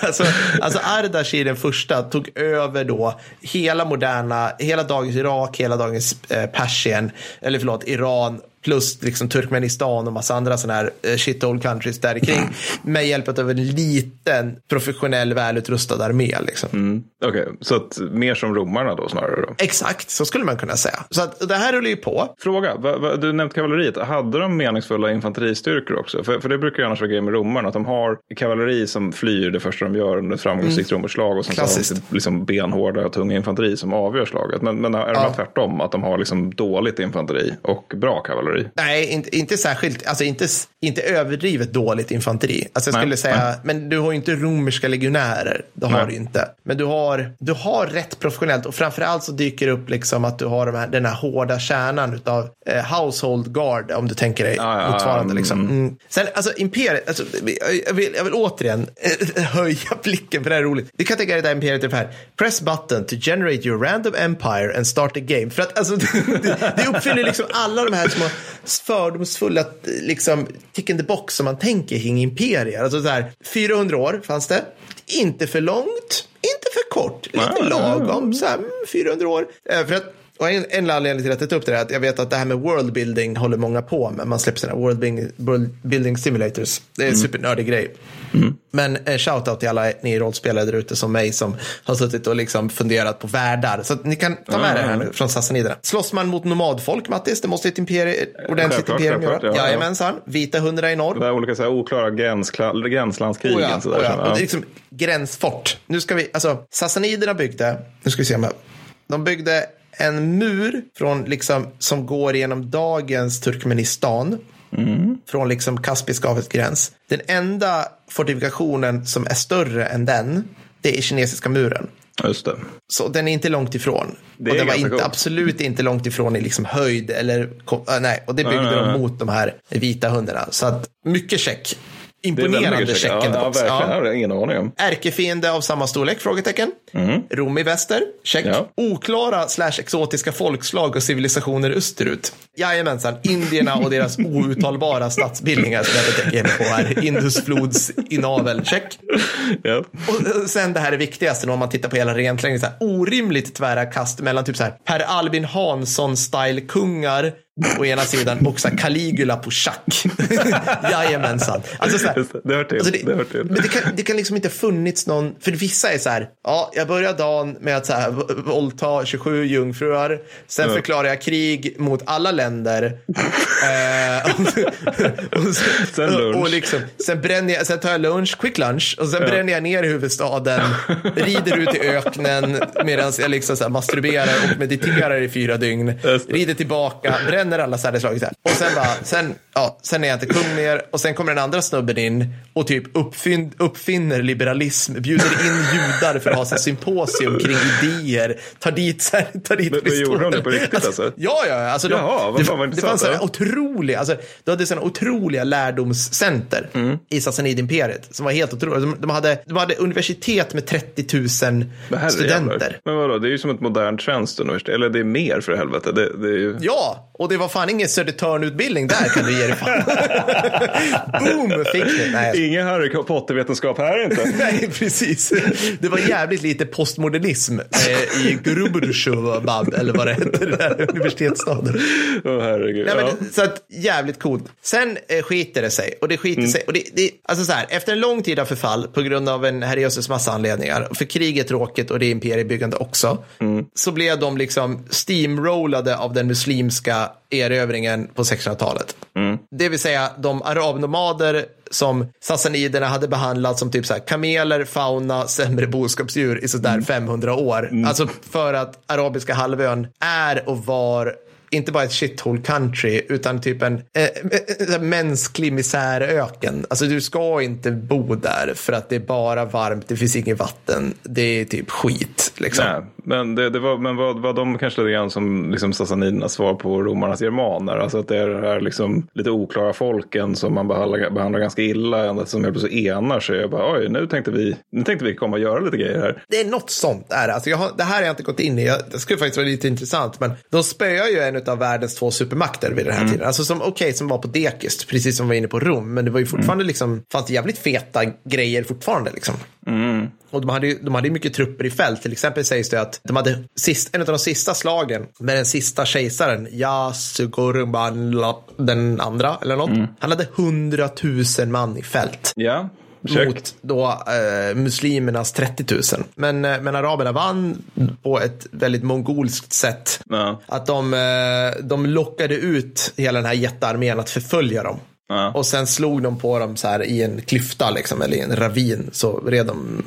Speaker 1: alltså, alltså Ardashir den första tog över då hela moderna, hela dagens Irak, hela dagens eh, Persien, eller förlåt, Iran, plus liksom Turkmenistan och massa andra sådana här eh, shithole countries där kring med hjälp av en liten professionell välutrustad armé. Liksom.
Speaker 2: Mm. Okej, så att mer som romarna då snarare då.
Speaker 1: Exakt, så skulle man kunna säga. Så att det här rullar ju på.
Speaker 2: Fråga, va, va, du nämnde kavalleriet. Hade de meningsfulla infanteristyrkor också? För, för det brukar ju annars vara grejen med romarna, att de har kavalleri som flyr det första de gör under ett framgångsrikt romerskt slag och sen så har de sitt, liksom benhårda och tunga infanteri som avgör slaget. Men, men är de
Speaker 1: Ja.
Speaker 2: tvärtom, att de har liksom dåligt infanteri och bra kavalleri?
Speaker 1: Nej, inte, inte särskilt, alltså inte, inte överdrivet dåligt infanteri. Alltså jag
Speaker 2: Nej,
Speaker 1: skulle säga,
Speaker 2: nej.
Speaker 1: men du har ju inte romerska legionärer. Det har
Speaker 2: Nej.
Speaker 1: du inte. Men du har, du har rätt professionellt och framförallt så dyker det upp liksom att du har de här, den här hårda kärnan utav eh, household guard, om du tänker dig
Speaker 2: Ja, ja,
Speaker 1: motsvarande.
Speaker 2: mm,
Speaker 1: Liksom. Mm. Sen, alltså imperiet, alltså, jag, vill, jag vill återigen höja blicken för det här är roligt. Du kan tänka dig det här imperiet det här. Press button to generate your random empire and start a game. För att alltså, det, det uppfyller liksom alla de här små fördomsfulla liksom, tick in the box som man tänker kring imperier. Alltså så här, 400 år fanns det. Inte för långt, inte för kort, lite lagom. Så här, mm, 400 år. Eh, För att, och en, en anledning till att jag tar upp det är att jag vet att det här med worldbuilding håller många på med. Man släpper sina worldbuilding, worldbuilding simulators. Det är en supernördig grej. Men eh, shoutout till alla ni rollspelare där ute som mig som har suttit och liksom funderat på världar. Så ni kan ta med det här nu från Sassaniderna. Slåss man mot nomadfolk, Mattis? Det måste ett imperie, ett ordentligt
Speaker 2: Självklart,
Speaker 1: imperium göra.
Speaker 2: ja, ja.
Speaker 1: Jajamensan. Vita hundra i norr.
Speaker 2: Det här olika så här, oklara gränslandskrigen.
Speaker 1: Oh ja,
Speaker 2: så där,
Speaker 1: oh ja.
Speaker 2: som-
Speaker 1: Och det är liksom gränsfort. Nu ska vi, alltså Sassaniderna byggde, nu ska vi se om jag, de byggde en mur från liksom, som går genom dagens Turkmenistan. Från liksom Kaspiska havets gräns. Den enda fortifikationen som är större än den, det är kinesiska muren.
Speaker 2: Just det.
Speaker 1: Så den är inte långt ifrån.
Speaker 2: Det
Speaker 1: och den var inte, absolut inte långt ifrån i liksom höjd eller äh, nej. Och det byggde
Speaker 2: nej,
Speaker 1: de
Speaker 2: nej.
Speaker 1: mot de här vita hundarna. Så att mycket check. Imponerande
Speaker 2: mycket check.
Speaker 1: check
Speaker 2: Ja, ja,
Speaker 1: Ja.
Speaker 2: ingen aning om.
Speaker 1: Ärkefiende av samma storlek? Frågetecken. Rom i väster? Check.
Speaker 2: Ja.
Speaker 1: Oklara slash exotiska folkslag och civilisationer österut? Jajamensan. Indierna och deras outtalbara statsbildningar som jag tänker på här. Indusflods inavel? Check.
Speaker 2: Ja.
Speaker 1: Och sen det här är viktigaste när man tittar på hela renlängden. Orimligt tvära kast mellan typ så här Per Albin Hansson-style-kungar å ena sidan och så Caligula på schack. Jajamensan. Alltså så här,
Speaker 2: det, det hör till.
Speaker 1: Alltså
Speaker 2: det, hör till.
Speaker 1: Men det kan, det kan liksom inte funnits någon, för vissa är så här, ja, jag börjar dagen med att så här, våldta 27 jungfruar, sen
Speaker 2: Ja.
Speaker 1: förklarar jag krig mot alla länder. eh, och, och,
Speaker 2: Sen lunch.
Speaker 1: Och liksom, sen, bränner jag, sen tar jag lunch, quick lunch, och sen bränner jag ner huvudstaden, rider ut i öknen medan jag liksom så här masturberar och mediterar i fyra dygn,
Speaker 2: det.
Speaker 1: rider tillbaka, bränner alla sädesslag. så här. Och sen bara, sen, ja, sen är jag inte kung mer och sen kommer den andra snubben in och typ uppfinn, uppfinner liberalism, bjuder in judar för att ha så här symposium kring idéer, tar dit, så här, tar dit
Speaker 2: Men- men gjorde de det på riktigt, alltså?
Speaker 1: Ja, ja, alltså de,
Speaker 2: Jaha, vad
Speaker 1: det,
Speaker 2: fan vad
Speaker 1: det fanns
Speaker 2: intressant,
Speaker 1: så här otroliga, alltså, du hade sådana otroliga lärdomscenter
Speaker 2: Mm.
Speaker 1: i Sassanid-imperiet som var helt otroliga. De, de, hade, de hade universitet med 30 000
Speaker 2: Men herrejävlar.
Speaker 1: studenter.
Speaker 2: Men vadå, det är ju som ett modernt svenskt universitet. Eller det är mer för helvete. Det, det är ju...
Speaker 1: Ja, och det var fan ingen Södertörn-utbildning där kan du ge dig fan. Boom, fick det. Nej,
Speaker 2: Ingen Harry Potter-vetenskap här inte.
Speaker 1: Nej, precis. Det var jävligt lite postmodernism eh, i Grubersjövabad, eller vad det heter, den här universitetsstaden.
Speaker 2: Åh herregud.
Speaker 1: Nej,
Speaker 2: ja.
Speaker 1: men, Så att, jävligt coolt. Sen eh, skiter det sig. Och det skiter sig. Och det, det, alltså så här, efter en lång tid av förfall på grund av en herrejösses massa anledningar, för kriget tråkigt och det imperiebyggande också, så blev de liksom steamrollade av den muslimska erövringen på 1600-talet. Det vill säga de arabnomader som sassaniderna hade behandlat som typ så här kameler, fauna, sämre boskapsdjur i sådär 500 år. Alltså för att arabiska halvön är och var inte bara ett shithole country utan typ en eh, eh, mänsklig misäröken. Alltså du ska inte bo där för att det är bara varmt, det finns inget vatten, det är typ skit. Liksom.
Speaker 2: Nej, men det, det var, men var, var de kanske lite grann som liksom sassanidernas svar på romarnas germaner? Alltså att det är det här liksom lite oklara folken som man behandlar, behandlar ganska illa, ända som helt plötsligt enar sig. Jag bara, oj, nu tänkte vi, nu tänkte vi komma och göra lite grejer här.
Speaker 1: Det är något sånt är det. Alltså jag har, det här har jag inte gått in i. Jag, det skulle faktiskt vara lite intressant. Men de spöar ju en av världens två supermakter vid den här tiden. Alltså som, okej, som var på dekis, precis som var inne på Rom. Men det var ju fortfarande liksom, fanns det jävligt feta grejer fortfarande liksom. Och de hade, ju, de hade mycket trupper i fält. Till exempel sägs det att de hade sist, en av de sista slagen med den sista kejsaren, Yasugurumban den andra eller något. Han hade hundratusen man i fält
Speaker 2: Ja,
Speaker 1: mot då eh, muslimernas 30 000. Men, eh, men araberna vann på ett väldigt mongolskt sätt.
Speaker 2: Ja.
Speaker 1: Att de, eh, de lockade ut hela den här jättearmén att förfölja dem.
Speaker 2: Ja.
Speaker 1: Och sen slog de på dem så här i en klyfta liksom, eller i en ravin. Så red de,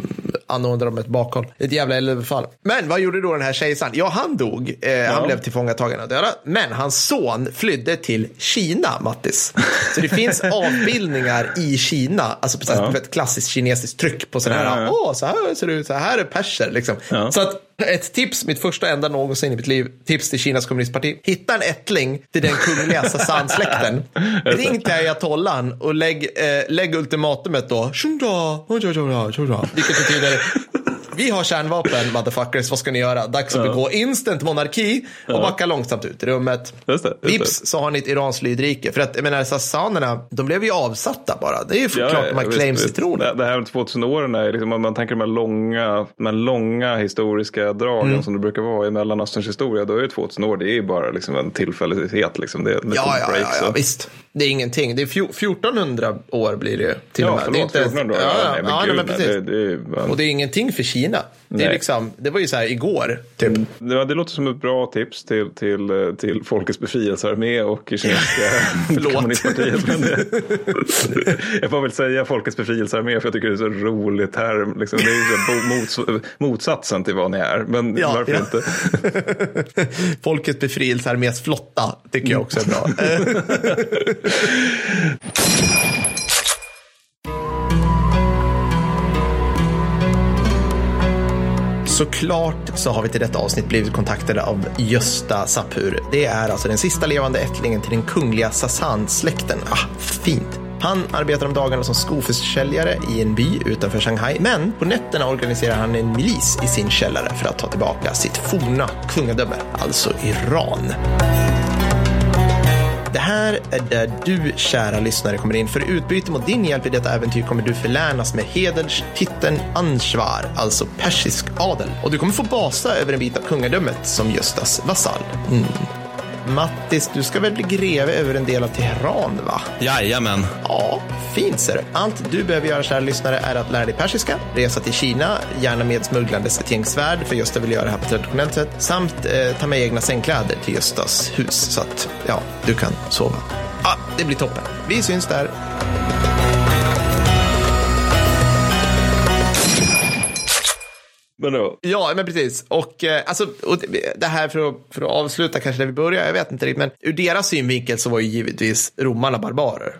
Speaker 1: anordnade de ett bakhåll. Ett jävla eldöverfall. Men vad gjorde då den här kejsaren? Ja, han dog. Eh, Han blev tillfångatagen och dödad. Men hans son flydde till Kina, Mattis. Så det finns avbildningar i Kina, alltså på så här, ett klassiskt kinesiskt tryck på sådana här,
Speaker 2: Ja, ja.
Speaker 1: åh, så här ser det ut, så här är perser liksom.
Speaker 2: Ja.
Speaker 1: Så att ett tips, mitt första enda någonsin i mitt liv, tips till Kinas kommunistparti. Hitta en ättling till den kungliga Sasan-släkten. Ring till ayatollan och lägg, eh, lägg ultimatumet då. Vilket betyder vi har kärnvapen, motherfuckers. Vad ska ni göra? Dags att begå instant monarki och backa långsamt ut i rummet.
Speaker 2: Just det, just.
Speaker 1: Vips så har ni ett iranskt lydrike. För att jag menar, sassanerna, de blev ju avsatta bara. Det är ju
Speaker 2: Ja,
Speaker 1: klart
Speaker 2: ja,
Speaker 1: de
Speaker 2: visst,
Speaker 1: claims till
Speaker 2: visst.
Speaker 1: tronen.
Speaker 2: Det, det här med 2000 åren är liksom, om man tänker de här långa, de här långa historiska dragen
Speaker 1: Mm.
Speaker 2: som det brukar vara i Mellanösterns historia. Då är ju 2000 år, det är ju bara liksom en tillfällighet. Liksom. Det, det
Speaker 1: Ja, ja, ja,
Speaker 2: breaks
Speaker 1: ja,
Speaker 2: och-
Speaker 1: visst. Det är ingenting. Det är fjor- 1400 år blir det ju till
Speaker 2: Ja,
Speaker 1: och med.
Speaker 2: förlåt,
Speaker 1: det är inte,
Speaker 2: 1400 år.
Speaker 1: Ja,
Speaker 2: nej, men
Speaker 1: ja,
Speaker 2: gud,
Speaker 1: nej, men
Speaker 2: nej,
Speaker 1: precis.
Speaker 2: det, det är ju bara-
Speaker 1: Och det är ingenting för Kina. Det, är liksom, det var ju så här igår, typ.
Speaker 2: Ja, det låter som ett bra tips till, till, eh, till Folkets befrielsearmé och kinesiska kommunistpartiet. Men det, jag får väl säga Folkets befrielsearmé för jag tycker det är så roligt term. Liksom, det är ju mots, motsatsen till vad ni är. Men
Speaker 1: Ja,
Speaker 2: varför
Speaker 1: ja.
Speaker 2: inte?
Speaker 1: Folkets befrielsearmés flotta tycker jag också är bra. Såklart så har vi till detta avsnitt blivit kontaktade av Gösta Sapur. Det är alltså den sista levande ättlingen till den kungliga Sasan-släkten. Ah, fint. Han arbetar om dagarna som skoförsäljare i en by utanför Shanghai, men på nätterna organiserar han en milis i sin källare för att ta tillbaka sitt forna kungadöme, alltså Iran. Det här är där du, kära lyssnare, kommer in. För i utbyte mot din hjälp i detta äventyr kommer du förlänas med hederstiteln Anshvar, alltså persisk adel. Och du kommer få basa över en bit av kungadömet som Göstas vasall. Mm. Mattis, du ska väl bli greve över en del av Teheran, va?
Speaker 6: Jajamän.
Speaker 1: Ja, fint ser du. Allt du behöver göra, kära lyssnare, är att lära dig persiska, resa till Kina, gärna med smugglandes ett gäng svärd, för Gösta vill göra det här på traditionellt sätt, samt eh, ta med egna sängkläder till Göstas hus, så att ja, du kan sova. Ja, det blir toppen. Vi syns där.
Speaker 2: Men då,
Speaker 1: Ja, men precis. Och, eh, alltså, och det- här för att, för att avsluta kanske där vi börjar, jag vet inte riktigt, men ur deras synvinkel så var ju givetvis romarna barbarer.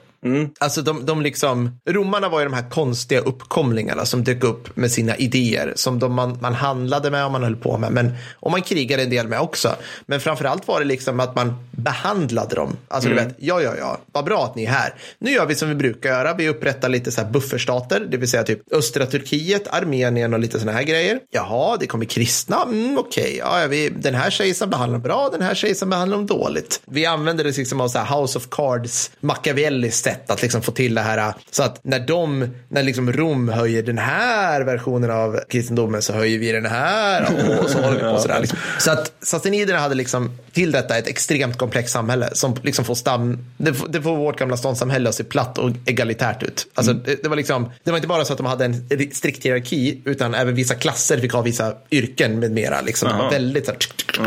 Speaker 1: Alltså de, de liksom, romarna var ju de här konstiga uppkomlingarna som dök upp med sina idéer som de, man, man handlade med och man höll på med. Men, och man krigade en del med också. Men framförallt var det liksom att man behandlade dem. Alltså du vet, ja, ja, ja, vad bra att ni är här. Nu gör vi som vi brukar göra. Vi upprättar lite så här bufferstater, det vill säga typ östra Turkiet, Armenien och lite sådana här grejer. Jaha, det kommer kristna, mm, okej. Ja, ja, vi, den här kejsaren behandlar dem bra, den här kejsaren behandlar dem dåligt. Vi använder det liksom av så här House of Cards, Machiavellis sätt att liksom få till det här. Så att när de, när liksom Rom höjer den här versionen av kristendomen så höjer vi den här och så håller vi på sådär. Liksom. Så att sassaniderna hade liksom till detta ett extremt komplext samhälle som liksom får stam, det får, det får vårt gamla ståndssamhälle att se platt och egalitärt ut. Alltså det, det var liksom, det var inte bara så att de hade en strikt hierarki utan även vissa klasser fick ha vissa yrken med mera. Liksom. Det var väldigt så här, tsk, tsk, tsk,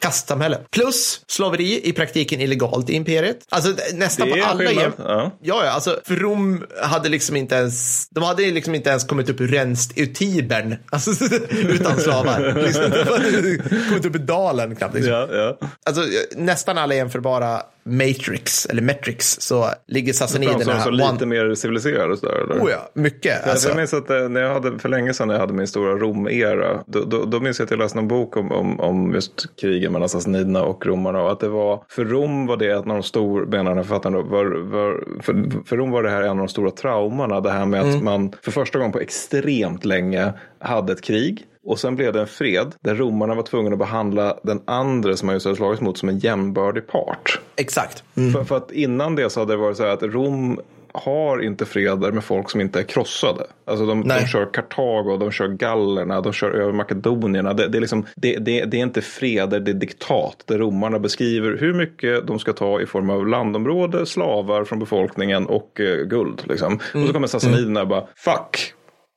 Speaker 1: kastsamhälle. Plus slaveri i praktiken illegalt i imperiet. Alltså nästan på alla jäm-
Speaker 2: ja.
Speaker 1: Ja, alltså för Rom hade liksom inte ens, de hade liksom inte ens kommit upp ur renst ur Tibern, alltså, utan slavar. Liksom, de hade kommit upp ur dalen knappt. Liksom.
Speaker 2: ja, ja.
Speaker 1: Alltså, nästan alla jämförbara Matrix, eller Metrix, så ligger sassaniderna
Speaker 2: Framstår som
Speaker 1: här.
Speaker 2: lite mer civiliserad och sådär. Eller?
Speaker 1: Oh ja, mycket.
Speaker 2: Alltså, jag minns att eh, när jag hade, för länge sedan när jag hade min stora Rom-era, då, då, då minns jag att jag läste någon bok om, om, om just krigen mellan sassaniderna och romarna. Och att det var, för Rom var det ett av de stora, menar den här författaren, då, var, var, för, för Rom var det här en av de stora traumorna. Det här med att man för första gången på extremt länge hade ett krig. Och sen blev det en fred där romarna var tvungna att behandla den andra som man just hade slagits mot som en jämbördig part.
Speaker 1: exakt.
Speaker 2: För, för att innan det så hade det varit så här att Rom har inte freder med folk som inte är krossade. Alltså de, de kör Kartago, de kör gallerna, de kör över makedonierna. Det, det, är liksom, det, det, det är inte freder, det är diktat. Där romarna beskriver hur mycket de ska ta i form av landområde, slavar från befolkningen och eh, guld. Liksom. Och så kommer sassaniderna och bara, fuck,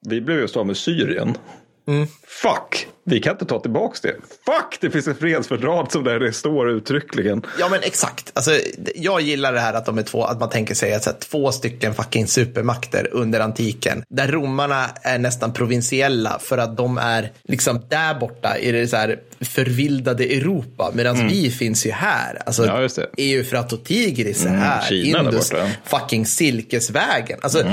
Speaker 2: vi blev just av med Syrien. Fuck, vi kan inte ta tillbaka det. Fuck, det finns ett fredsfördrag som där det står uttryckligen.
Speaker 1: Ja men exakt. Alltså, jag gillar det här att de är två, att man tänker sig att här, två stycken fucking supermakter under antiken. Där romarna är nästan provinsiella för att de är liksom där borta i det så här förvildade Europa. Medan vi finns ju här. Alltså,
Speaker 2: Mm. Ja, just det.
Speaker 1: Eufrat och Tigris är här.
Speaker 2: Kina där
Speaker 1: Indus,
Speaker 2: borta.
Speaker 1: fucking silkesvägen. Alltså,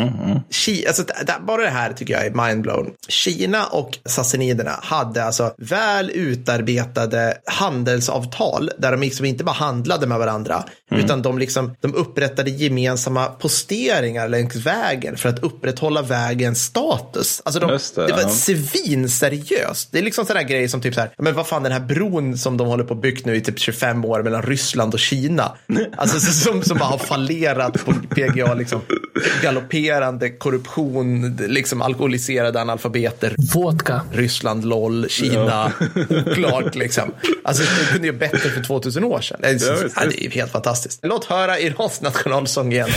Speaker 1: Ki, alltså, d- d- bara det här tycker jag är mindblown. Kina och sassaniderna hade alltså väl utarbetade handelsavtal där de liksom inte bara handlade med varandra utan de, liksom, de upprättade gemensamma posteringar längs vägen för att upprätthålla vägens status. Alltså de, det,
Speaker 2: det,
Speaker 1: var
Speaker 2: ja.
Speaker 1: svinseriöst. Det är liksom sådana grejer som typ så här, men vad fan den här bron som de håller på att bygga nu i typ 25 år mellan Ryssland och Kina. Alltså så- som, som bara har fallerat på PGA, liksom galopperande korruption, liksom alkoholiserade analfabeter.
Speaker 7: Vodka.
Speaker 1: Ryssland, LOL, Kina, oklart liksom. Alltså det kunde ju bättre för 2000 år sedan. Det är,
Speaker 2: Ja,
Speaker 1: det är helt fantastiskt. Låt höra Irans nationalsång igen.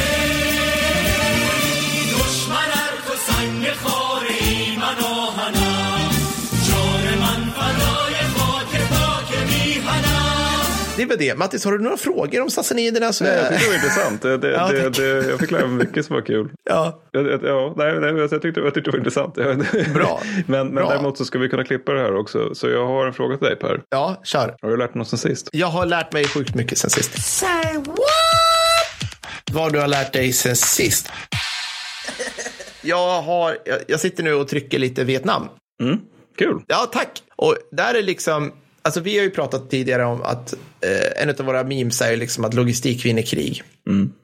Speaker 1: Det är väl det. Mattis, har du några frågor om sassaniderna? Så
Speaker 2: Nej, jag tyckte det var intressant. Det, det,
Speaker 1: Ja,
Speaker 2: det, det, jag fick lära mig mycket som var kul.
Speaker 1: ja.
Speaker 2: Ja, nej, nej, jag, tyckte, jag tyckte det var intressant.
Speaker 1: Bra.
Speaker 2: Men, men
Speaker 1: Bra.
Speaker 2: däremot så ska vi kunna klippa det här också. Så jag har en fråga till dig Per.
Speaker 1: ja, kör.
Speaker 2: Har du lärt dig något sen sist?
Speaker 1: Jag har lärt mig sjukt mycket sen sist.
Speaker 4: Say what?
Speaker 1: Vad du har lärt dig sen sist? Jag, har, jag, jag sitter nu och trycker lite Vietnam.
Speaker 2: Kul.
Speaker 1: Ja, tack. Och där är liksom, alltså vi har ju pratat tidigare om att eh, en av våra memes är ju liksom att logistik vinner krig.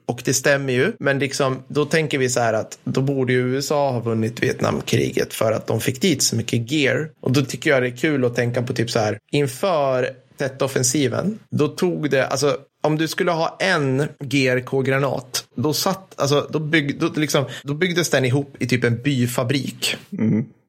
Speaker 1: Och det stämmer ju, men liksom, då tänker vi så här att då borde ju USA ha vunnit Vietnamkriget för att de fick dit så mycket gear. Och då tycker jag det är kul att tänka på typ så här, inför Tet-offensiven, då tog det, alltså om du skulle ha en GRK-granat, då, satt, alltså, då, bygg, då, liksom, då byggdes den ihop i typ en byfabrik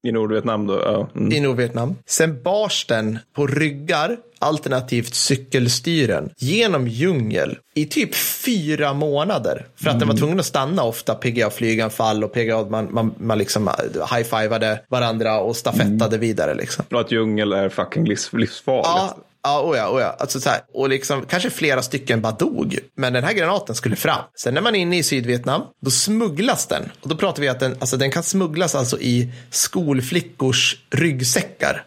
Speaker 2: I Nordvietnam då? Ja. Mm.
Speaker 1: i Nordvietnam. Sen bars den på ryggar, alternativt cykelstyren, genom djungel i typ fyra månader. För att den var tvungen att stanna ofta, PGA-flyganfall och PGA, man, man, man liksom high-fivade varandra och stafettade vidare. Liksom.
Speaker 2: Och att djungel är fucking livs, livsfarligt.
Speaker 1: Ja, ja, oh ja, oh ja. Alltså så här, och liksom, kanske flera stycken bara dog. Men den här granaten skulle fram. Sen när man är inne i Sydvietnam, då smugglas den. Och då pratar vi att den, alltså, den kan smugglas alltså i skolflickors ryggsäckar.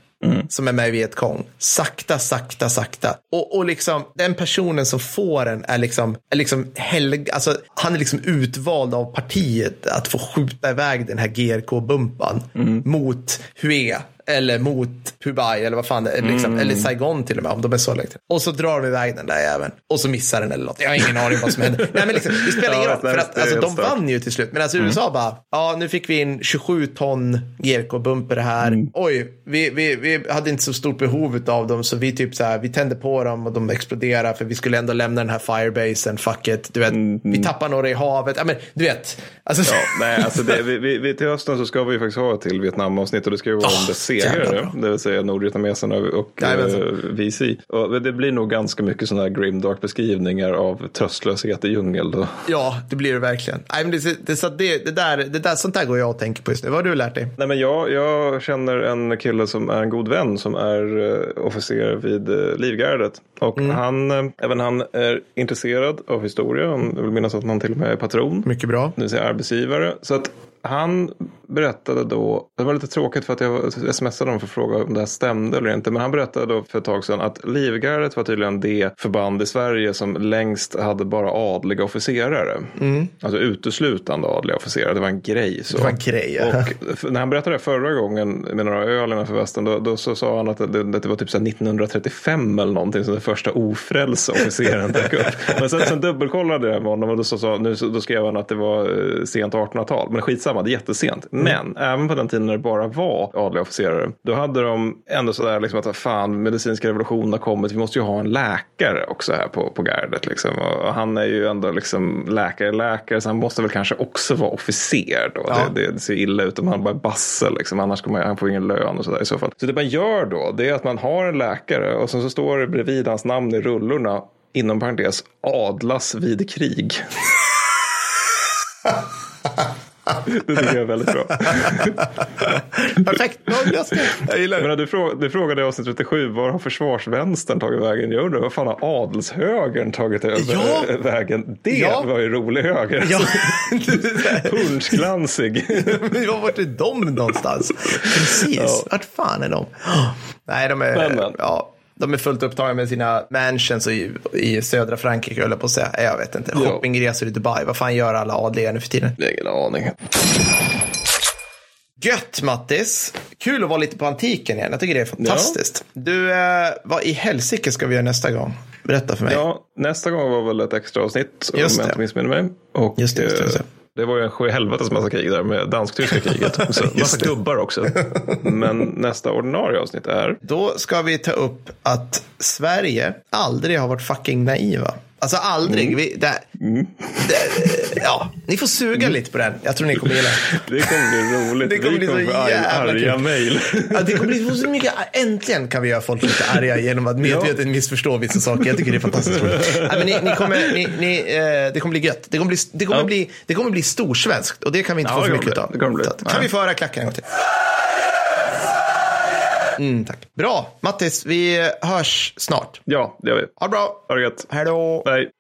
Speaker 1: Som är med i Vietkong. Sakta, sakta, sakta. Och, och liksom den personen som får den är liksom, är liksom helg, alltså han är liksom utvald av partiet att få skjuta iväg den här GRK-bumpan mot Hue eller mot Hubei eller vad fan det är, liksom, eller Saigon till och med om de är så långt. Och så drar de iväg den där jäveln och så missar den eller något. Jag har ingen aning vad som händer. Nej, men liksom, det spelar ingen roll för att
Speaker 2: det
Speaker 1: alltså, de vann ju till slut. Men alltså USA bara, ja nu fick vi in 27 ton GRK-bumper här. Oj, vi, vi, vi hade inte så stort behov av dem så vi typ så här, vi tände på dem och de exploderade för vi skulle ändå lämna den här firebasen, fuck it. Du vet, vi tappar några i havet. Ja, men du vet. Alltså,
Speaker 2: Ja, nej, alltså det, vi, vi, vi, till hösten så ska vi faktiskt ha ett till Vietnam-avsnitt och det ska ju vara om
Speaker 1: Ah,
Speaker 2: dess
Speaker 1: jävla
Speaker 2: segrare. Det vill säga nordvietnameserna och
Speaker 1: Jajamensan.
Speaker 2: uh, VC. Och det blir nog ganska mycket sådana här grimdark beskrivningar av tröstlöshet i djungel. Då.
Speaker 1: Ja, det blir det verkligen. Nej, men det, det, så det, det, där, det där, sånt där går jag och tänker på just nu. Vad har du lärt dig?
Speaker 2: Nej, men jag, jag känner en kille som är en god vän som är uh, officer vid uh, Livgardet. Och
Speaker 1: Mm.
Speaker 2: han, även han är intresserad av historia. Jag vill minnas att han till och med är patron.
Speaker 1: Mycket bra.
Speaker 2: det vill säga arbetsgivare. Så att han berättade då, det var lite tråkigt för att jag smsade honom för att fråga om det här stämde eller inte. Men han berättade då för ett tag sedan att Livgardet var tydligen det förband i Sverige som längst hade bara adliga officerare. Alltså uteslutande adliga officerare, det var en grej. Så.
Speaker 1: Mm. Det var en grej, ja.
Speaker 2: Och när han berättade det förra gången med några öl innanför västen, då, då så sa han att det, det var typ så här 1935 eller någonting som den första ofrälse officeren dök upp. Men sen, sen dubbelkollade jag med honom och då, så, sa, nu, så, då skrev han att det var eh, sent 1800-tal. Men skitsamma, är jättesent. Men även på den tiden när det bara var adliga officerare, då hade de ändå sådär liksom att fan, medicinska revolutionen har kommit, vi måste ju ha en läkare också här på, på gardet. Liksom. Och han är ju ändå liksom läkare, läkare, så han måste väl kanske också vara officer då.
Speaker 1: Ja.
Speaker 2: Det, det ser illa ut om han bara är basse, liksom. annars kommer han får ingen lön och sådär i så fall. Så det man gör då, det är att man har en läkare och sen så står det bredvid hans namn i rullorna, inom parentes, adlas vid krig. det tycker jag är väldigt bra.
Speaker 1: Perfekt. Jag gillar det.
Speaker 2: Men du, frå- du frågade i avsnitt 37, var har försvarsvänstern tagit vägen? Jag undrar, vad fan har adelshögern tagit över
Speaker 1: Ja.
Speaker 2: äh, vägen? Det
Speaker 1: Ja.
Speaker 2: var ju rolig höger.
Speaker 1: Ja,
Speaker 2: Punschglansig.
Speaker 1: men var vart är de någonstans? Precis,
Speaker 2: Ja.
Speaker 1: vart fan är de? Nej, de är,
Speaker 2: Men, men.
Speaker 1: Ja, de är fullt upptagna med sina mansions i, i södra Frankrike, höll jag på att säga. Jag vet inte.
Speaker 2: Ja.
Speaker 1: Shoppingresor i Dubai. Vad fan gör alla adliga nu för tiden?
Speaker 2: Ingen aning.
Speaker 1: Gött Mattis! Kul att vara lite på antiken igen. Jag tycker det är fantastiskt. Du, eh, vad i helsike ska vi göra nästa gång? Berätta för mig.
Speaker 2: Ja, nästa gång var väl ett extra avsnitt om jag inte missminner mig. Och,
Speaker 1: Just det, just det, just det.
Speaker 2: Det var ju en sjuhelvetes massa krig där med dansk-tyska kriget. Så massa gubbar också. Men nästa ordinarie avsnitt är
Speaker 1: Då ska vi ta upp att Sverige aldrig har varit fucking naiva. Alltså aldrig.
Speaker 2: Mm.
Speaker 1: Vi, det, det, ja, ni får suga lite på den. Jag tror ni kommer gilla den.
Speaker 2: det kommer bli roligt.
Speaker 1: Det kommer
Speaker 2: Vi
Speaker 1: bli så
Speaker 2: kommer få arg-
Speaker 1: jävla
Speaker 2: arga mejl.
Speaker 1: Ja, det kommer bli så mycket, äntligen kan vi göra folk lite arga genom att medvetet missförstå vissa saker. Jag tycker det är fantastiskt roligt. Nej, men ni, ni kommer, ni, ni, eh, det kommer bli gött. Det kommer bli, det kommer
Speaker 2: Ja.
Speaker 1: bli, det kommer bli storsvenskt och det kan vi inte
Speaker 2: Ja,
Speaker 1: få för
Speaker 2: det
Speaker 1: mycket av.
Speaker 2: Det kommer bli.
Speaker 1: Så Kan vi få höra klacken en gång till? Mm, tack. Bra, Mattis, vi hörs snart.
Speaker 2: Ja, det gör vi.
Speaker 1: Ha det bra.
Speaker 2: Ha det gött.
Speaker 1: Hej då.
Speaker 2: Hej.